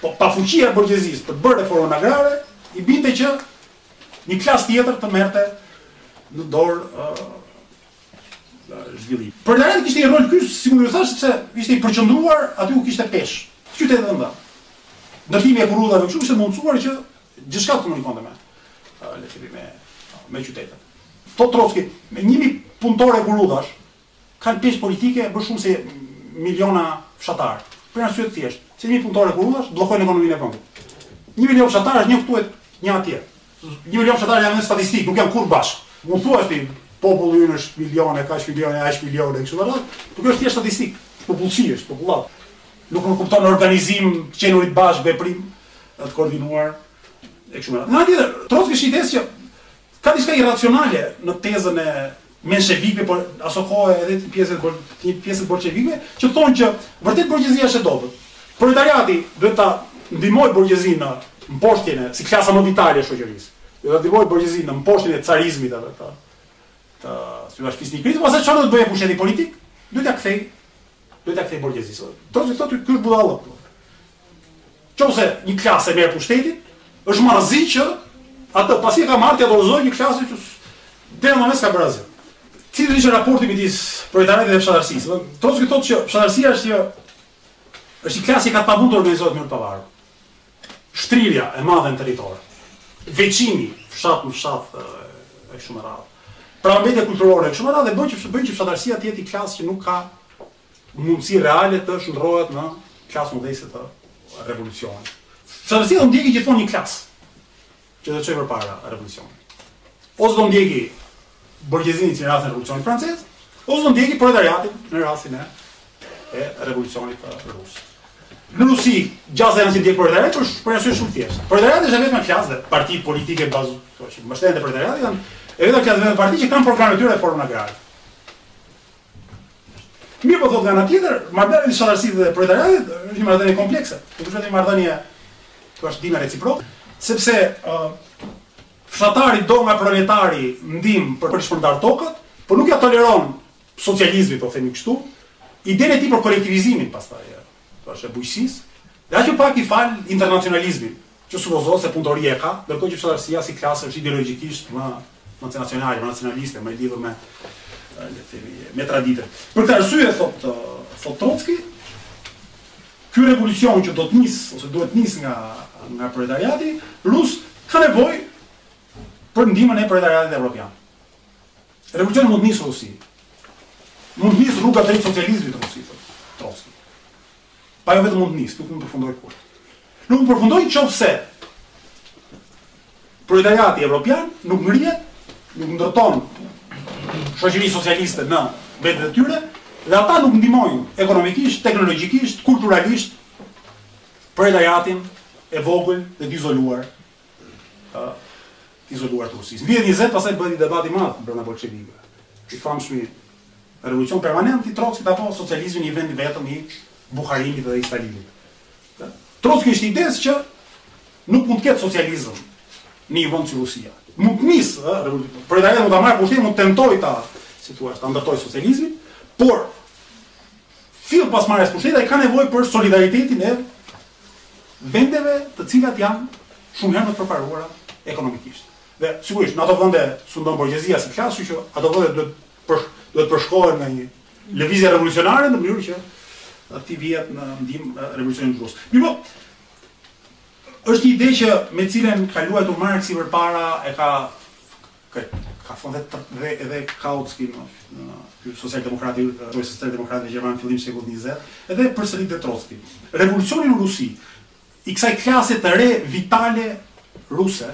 Po pafuqia e borgjezisë për të bërë reformën agrare e bënte që një klasë tjetër të merrte në dorë zhvillimin. Proletariati kishte një rol kyç, sikur ju thashë, sepse ishte i përqendruar aty ku kishte peshë, qytetet e mëdha. Ndërtimi i hekurudhave kështu kishte mundësuar që gjithçka të komunikonte me le të themi me me qytetet. Thotë Trotski, me 1000 punëtorë hekurudhash, Kanë peshë politike më shumë se miliona fshatarë, për një arsye të thjeshtë, se një mijë punëtorë kur duan, bllokojnë ekonominë e vendit. Një milion fshatarë është një këtu e një atje. Një milion fshatarë janë një statistikë, nuk janë kurrë bashkë. Mund të thuash ti, populli ynë është milione, kaq milione, aq milione, kështu me radhë, por kjo është thjesht statistikë, popullsi është, popullatë. Nuk nënkupton organizim, të qenurit bashkë, veprim të koordinuar, e kështu me radhë. Nga ana tjetër, Trotski është ideja që Ka diçka irracionale në tezën e menshevikëve, por asokohe edhe të pjesës të të një pjese të bolshevikëve, që thonë që vërtet borgjezia është e dobët. Proletariati duhet ta ndihmojë borgjezinë në mposhtjen e, si klasa më vitale e shoqërisë, duhet ta ndihmojë borgjezinë në mposhtjen e carizmit atë të të si thua fisnikërisë, pastaj çfarë do të bëjë pushtetin politik? Duhet t'ia kthejë, duhet t'ia kthejë borgjezisë. Trotski thotë ky është budallëk. Në qoftë se një klasë e merr pushtetin, është marrëzi që atë pasi e ka marrë t'ia dorëzojë një klase që deri dje nuk ka bërë asgjë. Cili ishte raporti midis proletariatit dhe fshatarësisë? Trotsky thotë që fshatarësia është një është një klasë që e ka të pamundur të organizohet në mënyrë të pavarur. Shtrirja e madhe në territor. Veçimi fshat në fshat e kështu me radhë. Prapambetja kulturore e kështu me radhë bën që bën që fshatarësia të jetë një klasë që nuk ka mundësi reale të shndërrohet në klasë udhëheqëse të revolucionit. Fshatarësia do ndjekë gjithmonë një klasë që do çojë përpara revolucionin. Ose do ndjekë borgjezinë si në rastin e revolucionit francez, ose do ndjekë proletariatin në rastin e e revolucionit rus. Në Rusi, gjasat janë të ndjekë proletariatin për një arsye shumë të thjeshtë. Proletariati është e vetmja klasë dhe parti politike bazë, po që mbështeten te proletariati janë e vetmja klasë dhe parti që kanë në program të tyre reformën agrare. Mirëpo thotë nga ana tjetër, marrëdhënia e fshatarësisë dhe proletariatit është një marrëdhënie komplekse. Nuk është vetëm një marrëdhënie që është ndihmë reciproke, sepse uh, fshatari do nga proletari ndihmë për të shpërndarë tokat, por nuk ia toleron socializmin, po themi kështu, idenë e tij për kolektivizimin pastaj. pastaj të bujqësisë, dhe aq më pak i fal internacionalizmin, që supozohet se punëtori e ka, ndërkohë që fshatarësia si klasë është ideologjikisht më më nacionale, më nacionaliste, më e lidhur me le të themi me traditën. Për këtë arsye thotë thotë Trotsky, ky revolucion që do të nisë ose duhet të nisë nga nga proletariati rus ka nevojë për ndihmën e proletariatit evropian. Revolucioni mund të nisë në Rusi. Mund të nisë rruga drejt socializmit në Rusi, thotë Trotsky. Por ajo vetëm mund të nisë, nuk mund të përfundojë kurrë. Nuk mund të përfundojë në qoftë se proletariati evropian nuk ngrihet, nuk ndërton shoqëri socialiste në vendet e tyre dhe ata nuk ndihmojnë ekonomikisht, teknologjikisht, kulturalisht proletariatin e vogël dhe të izoluar ë izoluar të Rusisë. Në vitet 20 pastaj bëhet një debat i madh brenda bolshevikëve. I famshmi revolucion permanent i Trotskit apo socializmi në një vend vetëm i Buharinit dhe i Stalinit. Trotski ishte i idesë që nuk mund të ketë socializëm në një vend si Rusia. Mund të nis, ë, proletariat mund ta marrë pushtetin, mund të tentojë ta, si thua, ta ndërtojë socializmin, por Fill pas marrjes së pushtetit ai ka nevojë për solidaritetin e vendeve të cilat janë shumë herë më të përparuara ekonomikisht. Dhe sigurisht në ato vende sundon borgjezia si klasë, që ato vende duhet për, duhet të përshkohen nga një lëvizje revolucionare në mënyrë që t'i vihet në ndihmë revolucionit rus. Mirëpo, është një ide që me cilën ka luajtur Marksi përpara e ka Këtë ka thënë dhe tr dhe edhe Kautsky në në ky socialdemokrat i rrojë së socialdemokratëve gjermanë fillim të shekullit njëzet, edhe e përsërit dhe Trotsky. Revolucioni në Rusi i kësaj klase të re vitale ruse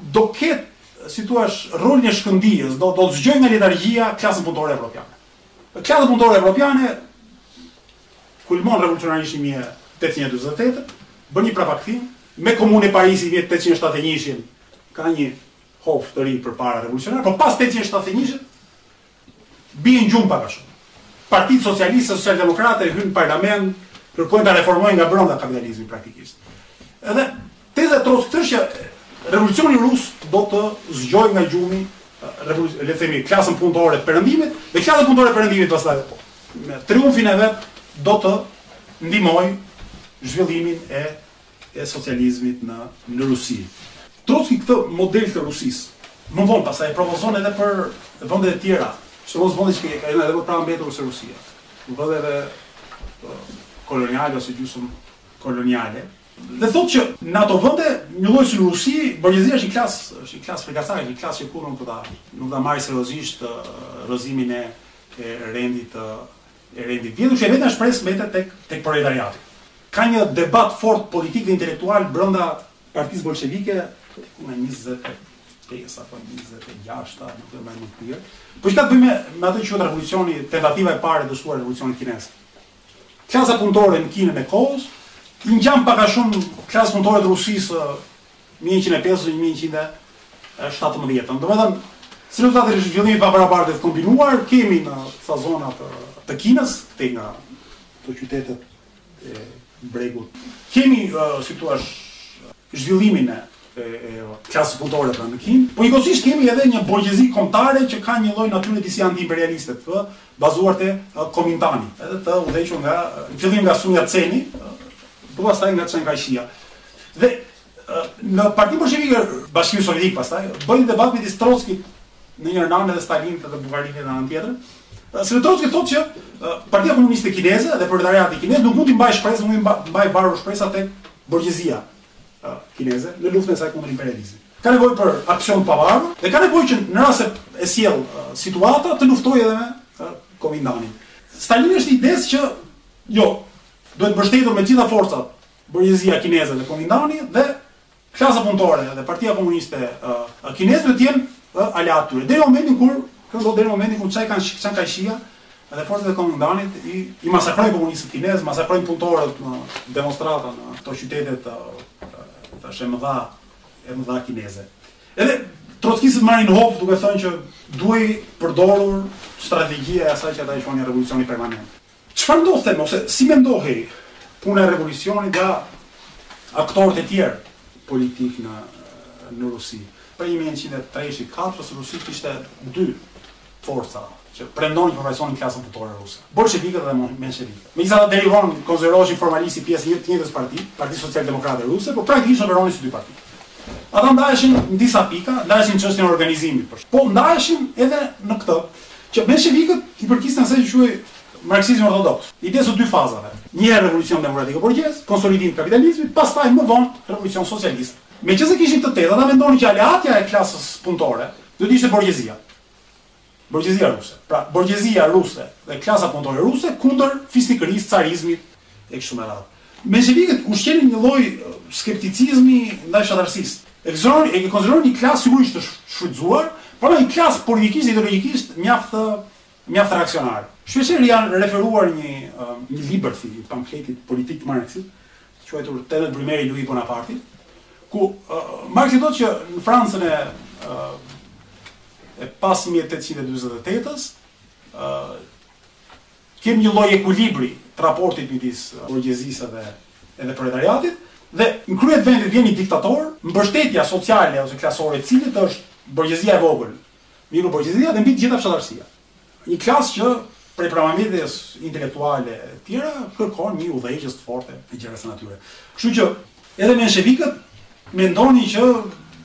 do ketë si thua rolin e shkëndijës, do do të zgjojë nga letargjia klasën punëtore evropiane. Klasa punëtore evropiane kulmon revolucionarisht 1848, bën një prapakthim me Komunën e Parisit 1871-shin ka një hof të ri përpara revolucionar, por pas 871-shit, bie në gjumë pak a shumë. Partitë socialiste, socialdemokrate, hyjnë në parlament, kërkojnë të reformojnë nga brenda kapitalizmin praktikisht. Edhe, teza e Trotskit është që revolucioni rus do të zgjojë nga gjumi le të themi klasën punëtore të perëndimit dhe klasa punëtore e perëndimit pastaj po. Me triumfin e vet do të ndihmojë zhvillimin e e socializmit në në Rusi. Trotski këtë model të Rusisë, më vonë pastaj e propozon edhe për vendet e tjera, sidomos vendet që janë edhe më të prapambetura se Rusia, vende koloniale ose gjysmëkoloniale, dhe thotë që në ato vende, njëlloj si në Rusi, borgjezia është një klasë, është një klasë frikacake, një klasë që kurrë nuk do ta nuk do ta marrë seriozisht rrëzimin e rendit të E rendit të vjetër dhe e vetmja shpresë mbetet tek tek proletariati. Ka një debat të fortë politik dhe intelektual brenda Partisë Bolshevike, diku nga njëzet e pesë apo njëzet e gjashtë, a nuk e mbaj mend mirë. Po që ka të bëjë me me atë që quhet revolucioni, tentativa e parë e dështuar e revolucionit kinez. Klasa punëtore në Kinën e kohës i ngjan pak a shumë klasës punëtore të Rusisë Mijë e nëntëqind e pesë ose një mijë e nëntëqind e shtatëmbëdhjetë. Domethënë, si rezultat i zhvillimit të pabarabartë dhe të kombinuar, kemi në disa zona të të Kinës, këtej nga këto qytetet e bregut, kemi, si thua, zhvillimin e e klasës punëtore pra në Kinë, por njëkohësisht kemi edhe një borgjezi kombëtare që ka një lloj natyre disi antiimperialiste, të bazuar te Kuomintangu, edhe të udhëhequr nga në fillim nga Sun Yat-seni, po pastaj nga Chiang Kai-shia. Dhe në Partinë Bolshevike, Bashkimin Sovjetik pastaj, bëjnë debat midis Trockit në njërën anë dhe Stalinit dhe Buharinit në anën tjetër. Sepse Trotski thotë që Partia Komuniste Kineze dhe proletariati kinez nuk mund të mbajë shpresë, nuk mund të mbajë varur shpresa tek borgjezia kineze në luftën e saj kundër imperializmit. Ka nevojë për aksion të pavarur dhe ka nevojë që në rast se e sjell situata të luftojë edhe me Kuomintangun. Stalini është i idesë që jo, duhet mbështetur me të gjitha forcat Borgjezia kineze dhe Kuomintangu dhe klasa punëtore dhe partia komuniste kineze do të jenë aleatë të tyre. Deri në momentin kur, kjo do deri në momentin kur Çaj Kan, Çan Kajshia dhe forcat e Kuomintangut i, i masakrojnë komunistët kinezë, masakrojnë punëtorët në demonstrata në këto qytete të tash e mëdha e mëdha kineze. Edhe trockistët marrin hov duke thënë që duhej përdorur strategjia e asaj që ata i quanin revolucioni permanent. Çfarë ndodhte ose si mendohej puna e revolucionit nga aktorët e tjerë politikë në në Rusi. Prej një mijë e nëntëqind e tre, nëntëqind e katër Rusia kishte dy forca që pretendonin të përfaqësonin klasën punëtore ruse. Bolshevikët dhe menshevikët. Megjithëse deri vonë konsideroheshin formalisht si pjesë e të njëjtës parti, Partisë Socialdemokrate Ruse, por praktikisht operonin si dy parti. Ata ndaheshin në disa pika, ndaheshin në çështjen e organizimit. Po ndaheshin edhe në këtë Që menshevikët i përkisnin asaj që quhej marksizmi ortodoks, idesë së dy fazave, një herë revolucion demokratik e borgjez, konsolidim i kapitalizmit, pastaj më vonë revolucion socialist. Meqenëse kishin këtë tezë, ata mendonin që aleatja e klasës punëtore do të ishte borgjezia. Borgjezia ruse. Pra, borgjezia ruse dhe klasa punëtore ruse kundër fisnikërisë, carizmit, e kështu me radhë. Menshevikët ushqenin një lloj skepticizmi ndaj fshatarësisë. E konsideronin, e konsideronin një klasë sigurisht të shfrytëzuar, por edhe një klasë politikisht dhe ideologjikisht mjaft mjaft reaksionare. Shpeshherë i janë referuar një një libërthi, një pamfleti politik të Marksit, të quajtur Tetëmbëdhjetë Brymeri i Lui Bonapartit, ku Marksi thotë që në Francën e e pas një mijë e tetëqind e dyzet e tetë-s, Kemi një lloj ekuilibri të raportit midis borgjezisë dhe edhe proletariatit, dhe në krye të vendit vjen një diktator, mbështetja sociale ose klasore e të cilit është borgjezia e vogël, mikroborgjezia dhe mbi të gjitha fshatarësia. Një klasë që prej prapambetjes intelektuale etj kërkon një udhëheqës të fortë e gjëra të kësaj natyre. Kështu që Edhe menshevikët mendonin që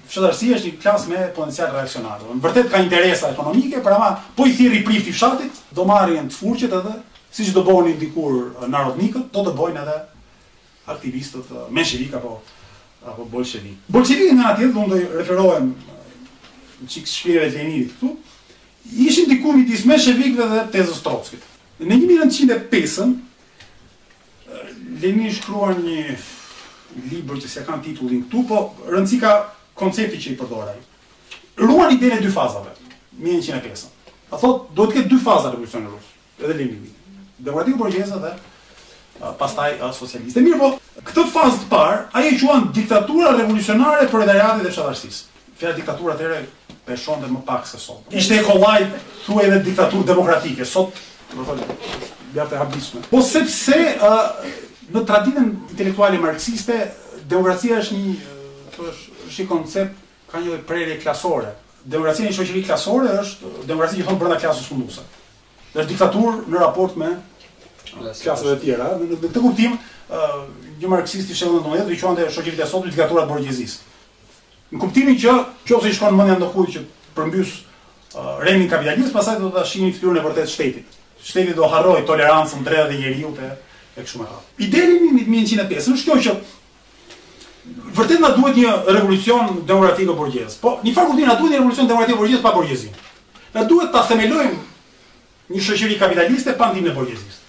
fshatarësia është një klasë me potencial reaksionar. Domethënë, vërtet ka interesa ekonomike, por ama po i thirri prifti i fshatit, do marrin sfurqet edhe siç dëbonin dikur narodnikët, do dëbojnë edhe aktivistët menshevikë apo apo bolshevikë. Bolshevikët nga ana tjetër, domethënë, referohem një çikë shkrimeve të Leninit këtu, ishin diku midis menshevikëve dhe tezës së Trockit. Në një mijë e nëntëqind e pesën, Lenin shkruan një libër që s'e kam titullin këtu, po rëndësi ka koncepti që përdor ai. Ruan idenë e dy fazave, 1905. Ai thotë, do të ketë dy faza revolucioni rus, edhe Lenini. Demokratiko borgjeze dhe pastaj socialiste. Mirëpo, këtë fazë të parë, ai e quan diktatura revolucionare e proletariatit dhe fshatarësisë. Fjala diktaturë atëherë peshonte më pak se sot? Ishte e kollajtë, thuaje edhe diktaturë demokratike, sot, do të thotë, është mjaft e habisme. Po sepse ë në traditën intelektuale marksiste, demokracia është një, thuash, është një koncept ka një prerje klasore. Demokracia në një shoqëri klasore është demokraci që thonë brenda klasës sunduese. Dhe është diktaturë në raport me klasat e tjera. Në këtë kuptim, një marksist i shekullit 19 i quante shoqëritë e sotme diktatura të borgjezisë. Në kuptimin që, nëse i shkon mëndja ndokujt që të përmbysë rendin kapitalist, pastaj do ta shihni fytyrën e vërtetë të shtetit. Shteti do harrojë tolerancën, të drejtat e njeriut e e kështu me radhë. Ideja e Leninit një mijë e nëntëqind e pesë është kjo që vërtet na duhet një revolucion demokratiko borgjez. Po, në një farë kuptimi na duhet një revolucion demokratiko borgjez pa borgjezinë. Na duhet ta themelojmë Një shoqëri kapitaliste pa ndihmën e borgjezisë.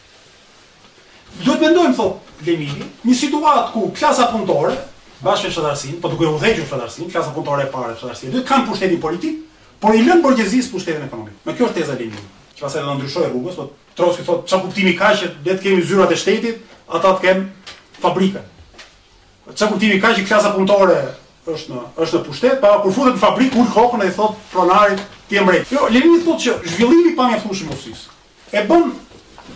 Duhet të mendojmë, thotë Lenini, një situatë ku klasa punëtore, bashkë me fshatarësinë, po duke e udhëhequr fshatarësinë, klasa punëtore e parë dhe fshatarësia e dytë, kanë pushtetin politik, por i lënë borgjezisë pushtetin ekonomik. Dhe kjo është teza e Leninit. Që pastaj do ta ndryshojë rrugës, po Trotsky thotë, çfarë kuptimi ka që ne të kemi zyrat e shtetit, ata të kenë fabrikën. Ça kuptimi ka që klasa punëtore është në është në pushtet, po kur futet në fabrikë ul kokën dhe i thotë pronarit ti je mbreti. Jo, Lenini thotë që zhvillimi i pamjaftueshëm i Rusisë e bën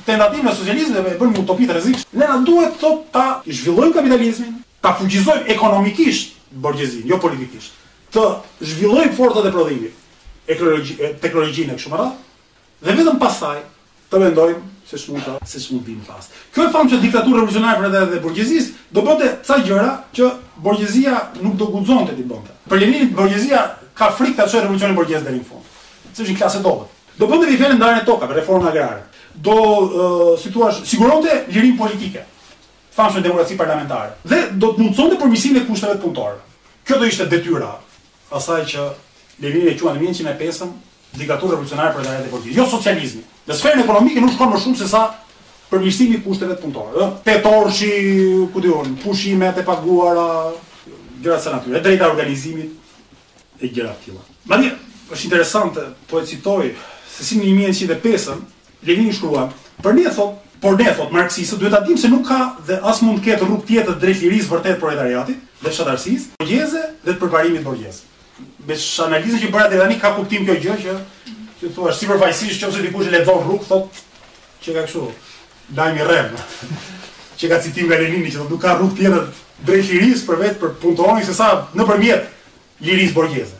tentativën e socializmit e bën një utopi të rrezikshme. Ne na duhet thotë ta zhvillojmë kapitalizmin, ta fuqizojmë ekonomikisht borgjezinë, jo politikisht, të zhvillojmë forcat e prodhimit, eknologji, teknologjinë e kështu me radhë, Dhe vetëm pastaj të mendojmë se ç'mund të, se ç'mund të vijë më pas. Kjo e famshme diktaturë revolucionare e proletariatit dhe borgjezisë do bënte ca gjëra që borgjezia nuk do guxonte t'i bënte. Për Leninin borgjezia ka frikë ta çojë revolucionin borgjez deri në fund, se është një klasë e dobët. Do bënte me një fjalë ndarjen e tokave, reformën agrare. Do, si t'thuash, siguronte lirinë politike, të famshmen demokraci parlamentare. Dhe do të mundësonte përmirësimin e kushteve të punëtorëve. Kjo do ishte detyra e asaj që Lenini e quan në mijë e nëntëqind e pesën diktaturë revolucionare e proletariatit politike. Jo socializmi. Në sferën ekonomike nuk shkon më shumë se sa përmirësimi i kushteve të punëtorëve, ëh, tetëorëshi, ku di unë, pushimet e paguara, gjëra të kësaj natyre, e drejta e organizimit e gjëra të tilla. Madje është interesante, po e citoj, se si në 1905-ën, Lenini shkruan, Për ne, thotë, por ne, thotë, marksistët, duhet ta dimë se nuk ka dhe as mund të ketë rrugë tjetër drejt lirisë së vërtetë të proletariatit dhe fshatarësisë borgjeze dhe të përparimit borgjez. Me analizën që bëra deri tani ka kuptim kjo gjë që ti thua sipërfaqësisht nëse dikush e lexon rrugë thotë që ka kështu lajm i rrem. që ka citim nga Lenini që thotë nuk ka rrugë tjetër drejt lirisë për vetë për punëtorin se sa nëpërmjet lirisë borgjeze.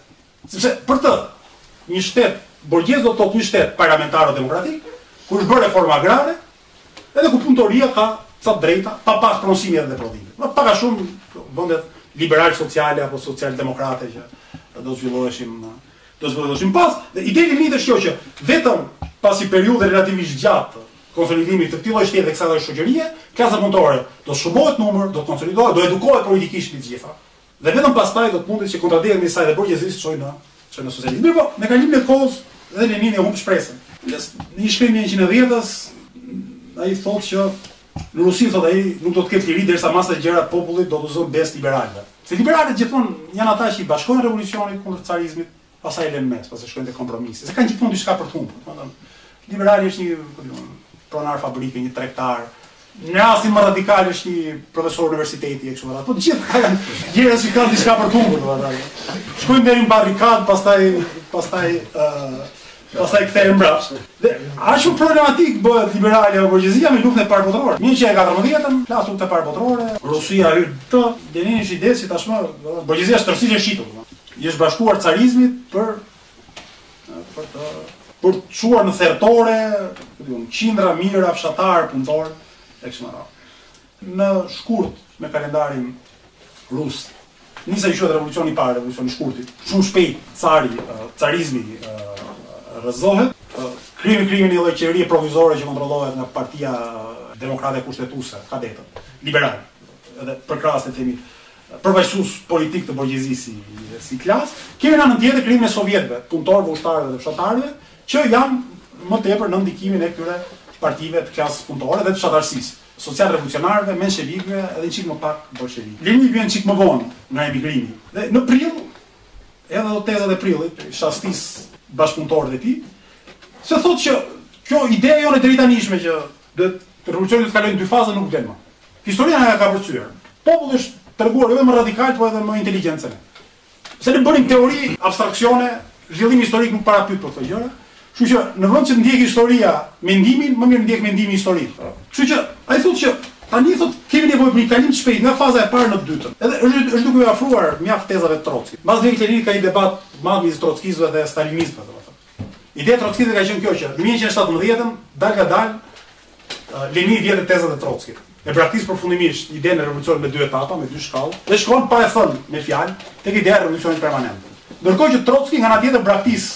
Sepse për të, një shtet borgjez do të thotë një shtet parlamentar demokratik, ku është bërë reforma agrare, edhe ku punëtoria ka ca drejta, pa pas pronësi mbi mjetet e prodhimit. Pak a shumë vendet liberal sociale apo social demokrate që do zhvilloheshin do zhvilloheshin më pas dhe ideja e tij është kjo që vetëm pas një periudhe relativisht të gjatë konsolidimi të këtij lloj shteti kësaj lloj shoqërie, klasa punëtore do shumohet në numër, do të konsolidohet, do edukohet politikisht mbi të gjitha. Dhe vetëm pastaj do të mundet që kontradiktat midis saj dhe borgjezisë të çojnë në të çojnë në socializëm. Mirëpo, me kalimin e kohës dhe Lenini e humb shpresën. Në një shkrim të një mijë e nëntëqind e dhjetës, ai thotë që në Rusi, thotë ai, nuk do të ketë liri derisa masa e gjerë e popullit do t'u zënë besë liberalëve. Se liberalët gjithmonë janë ata që i bashkohen revolucionit kundër carizmit, pastaj e lënë në mes, pastaj shkojnë te kompromisi. Se kanë gjithmonë diçka për të humbur, domethënë. Liberali është një, ku di unë, pronar fabrike, një tregtar. Në rastin më radikal është një profesor universiteti e kështu me radhë. Po të gjithë janë njerëz që kanë diçka për të humbur, domethënë. Shkojnë deri në barrikadë, pastaj pastaj ë uh, pastaj kthehen mbrapsht. Dhe aq më problematik bëhet liberali apo burgjezia me luftën e parë botërore. 1914-ën, plas lufta e parë botërore, Rusia hyn te Lenini është ideja se tashmë burgjezia është tërësisht e shitur. I është bashkuar carizmit për për të për të çuar në thertore, ku di unë, qindra mijëra fshatarë, punëtorë e kështu me radhë. Në shkurt me kalendarin rus, nis revolucioni i parë, revolucioni i shkurtit. Shumë shpejt cari, carizmi rrëzohet. Kemi krijimin një lloj qeverie provizore që kontrollohet nga partia demokrate kushtetuese, kadetët, liberalë. Edhe përkrah, si të themi përfaqësues politikë të borgjezisë si si klasë, kemi në anën tjetër krijimin e sovjetëve, të punëtorëve, ushtarëve dhe fshatarëve, që janë më tepër nën ndikimin e këtyre partive të klasës punëtore dhe të fshatarësisë, social-revolucionarëve, menshevikëve dhe një çik më pak bolshevikëve. Lenini vjen një çik më vonë nga emigrimi dhe në prill, me ato tezat e prillit, shastis bashkëpunëtorët e tij, se thotë që kjo ideja jonë e deritanishme që revolucioni do të kalojë në dy faza nuk vlen më. Historia na ka kapërcyer. Populli është treguar jo vetëm më radikal, por edhe më inteligent se ne. Se ne bënim teori abstraksione, zhvillimi historik nuk para pyet për këto gjëra. Kështu që në vend që të ndjekë historia mendimin, më mirë të ndjekë mendimi historinë. Kështu që ai thotë që tani thotë kemi nevojë për një kalim të shpejtë nga faza e parë në të dytën. Edhe është është duke iu afruar mjaft tezave të Trockit. Mbas vdekjes së Leninit ka një debat të madh midis trotskistëve dhe stalinistëve, domethënë. Ideja e Trockit ka qenë kjo që në 1917-ën, dal nga dal, Lenini i vjedh tezat e Trockit. E braktis përfundimisht idenë e revolucionit me dy etapa, me dy shkallë, dhe shkon pa e thënë me fjalë te ideja e revolucionit permanent. Ndërkohë që Trocki nga ana tjetër braktis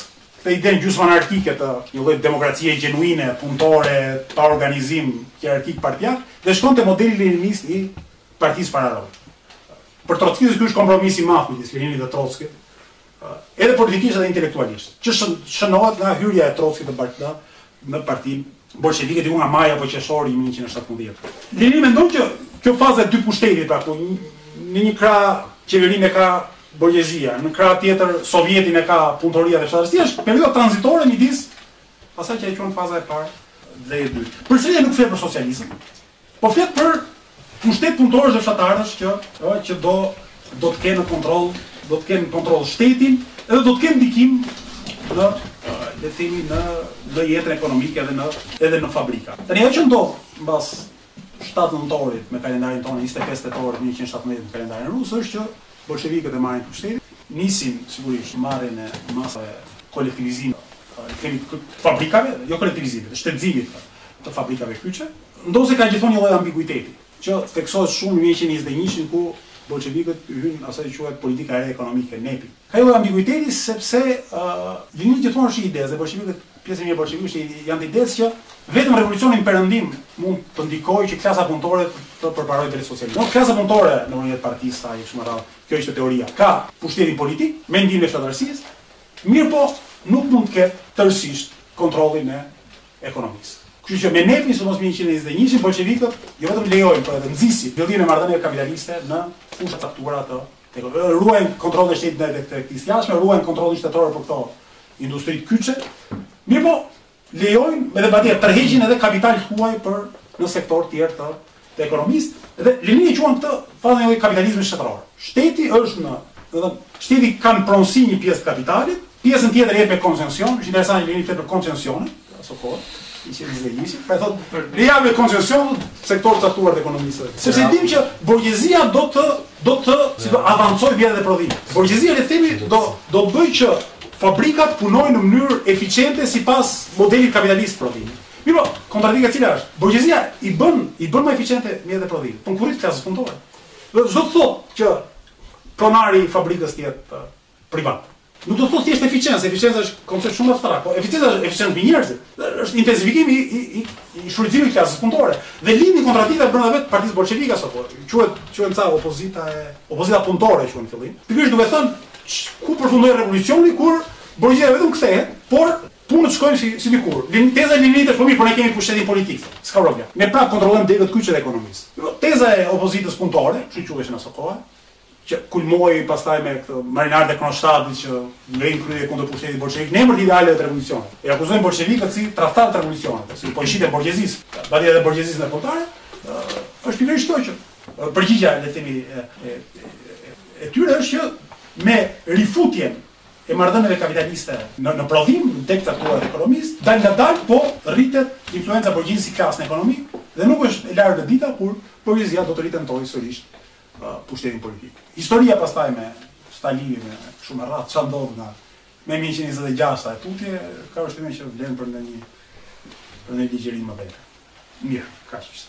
këtë idenë gjysmë anarkike të një lloj demokracie gjenuine, punëtore, pa organizim, hierarkik partiak, dhe shkon te modeli leninist i partisë pararojë. Për Trockin, ky është kompromisi i madh, midis Leninit dhe Trockit, edhe politikisht edhe intelektualisht, që shënohet nga hyrja e Trockit në në partinë bolshevike diku nga maji apo qershori i një mijë e nëntëqind e shtatëmbëdhjetës. Lenini mendon që kjo faza e dypushtetit, pra ku në një krah qeverinë e ka borgjezia, në krahun tjetër sovjetin e ka punëtoria dhe fshatarësia, është periudha tranzitore midis asaj që e quan faza e parë dhe e dytë. Përse ai nuk flet për socializëm? Po flet për pushtet punëtorësh dhe fshatarësh që ë që do do të kenë kontroll, do të kenë në kontroll shtetin edhe do të kenë ndikim në le të themi në në jetën ekonomike edhe në edhe në fabrika. Tani ajo që ndodh mbas 7 nëntorit me kalendarin tonë 25 tetor 1917 me kalendarin rus është që bolshevikët e marrin pushtetin, nisin sigurisht marrjen e masave kolektivizimit, themi fabrikave, jo kolektivizimit, shtetëzimit të fabrikave kyçe, Ndonëse ka gjithmonë një lloj ambiguiteti, që theksohet shumë në njëmijë e nëntëqind e njëzet e njëshin ku bolshevikët i hyjnë asaj që quhet politika e re ekonomike, NEP-i. Ka një lloj ambiguiteti sepse Lenini gjithmonë është i idesë dhe bolshevikët, pjesë e mirë e bolshevikëve është i janë të idesë që vetëm revolucioni në Perëndim mund të ndikojë që klasa punëtore të përparojë drejt socializmit. Domethënë klasa punëtore nëpërmjet partisë saj e kështu me radhë, kjo ishte teoria, ka pushtetin politik, me ndihmën e fshatarësisë, mirëpo nuk mund të ketë tërësisht kontrollin e ekonomisë. Kështu që me NEP-in sidomos më nëntëqind e njëzet e njëshin bolshevikët jo vetëm lejojnë por edhe nxisin fillimin e marrëdhënieve kapitaliste në fusha të caktuara të ekonomisë. Ruajnë kontrollin e shtetit ndaj tregtisë së jashtme, ruajnë kontrollin shtetëror për këto industritë kyçe. Mirëpo lejojnë edhe madje tërheqin edhe kapital të huaj për në sektorë të tjerë të të ekonomisë dhe Lenin e quan këtë fazë një lloj kapitalizmi shtetëror. Shteti është në, domethënë, shteti ka në pronësi një pjesë të kapitalit, pjesën tjetër e jep me koncension, është interesante që Lenin flet për koncensione, aso kohë, i quan disa herë, pra thotë, le t'ia japim me koncension sektorë të caktuar të ekonomisë. Sepse dimë që borgjezia do të do të si do avancojë mjetet e prodhimit. Borgjezia le të themi do do të bëjë që fabrikat të punojnë në mënyrë eficiente sipas modelit kapitalist të prodhimit. Mirëpo, kontradika cila është? Borgjezia i bën, i bën më efiçente mjetet e prodhimit, po në kurriz të klasës punëtore. Dhe s'do të thotë që pronari i fabrikës të jetë privat. Nuk do të thotë thjesht efiçencë, efiçenca është koncept shumë abstrakt, po efiçenca është efiçencë mbi njerëzit. Dhe është intensifikimi i i i i shfrytëzimit të klasës punëtore. Dhe lindin kontradiktat brenda vetë partisë bolshevike, apo quhet quhet ca opozita e opozita punëtore e quhen në fillim. Pikërisht duke thënë ku përfundoi revolucioni kur borgjezia vetëm kthehet, por Punët shkojnë si si dikur. Teza e Leninit është po mirë, por ne kemi pushtetin politik, thotë. S'ka problem. Ne prapë kontrollojmë degët kyçe të ekonomisë. Mirëpo, teza e opozitës punëtore, kështu quheshin aso kohe, që kulmoi pastaj me këto marinarët e Kronstadtit që ngrinë krye kundër pushtetit bolshevik në emër të idealeve të revolucionit. E akuzojnë bolshevikët si tradhtarë të revolucionit, si po i shiten borgjezisë, madje edhe borgjezisë ndërkombëtare, është pikërisht kjo që përgjigja le të themi e e e tyre është që me rifutjen e marrëdhënieve kapitaliste në në prodhim, në degë të caktuara të ekonomisë, dalëngadalë po rritet influenca e borgjezisë si klasë në ekonomi dhe nuk është e largët dita kur borgjezia do të ritentojë sërish pushtetin politik. Historia pastaj me Stalinin me shumë rradhë çfarë ndodh nga me 1926 e tutje është temë që vlen për ndonjë për ndonjë ligjëratë më vete. Mirë, kaq ishte.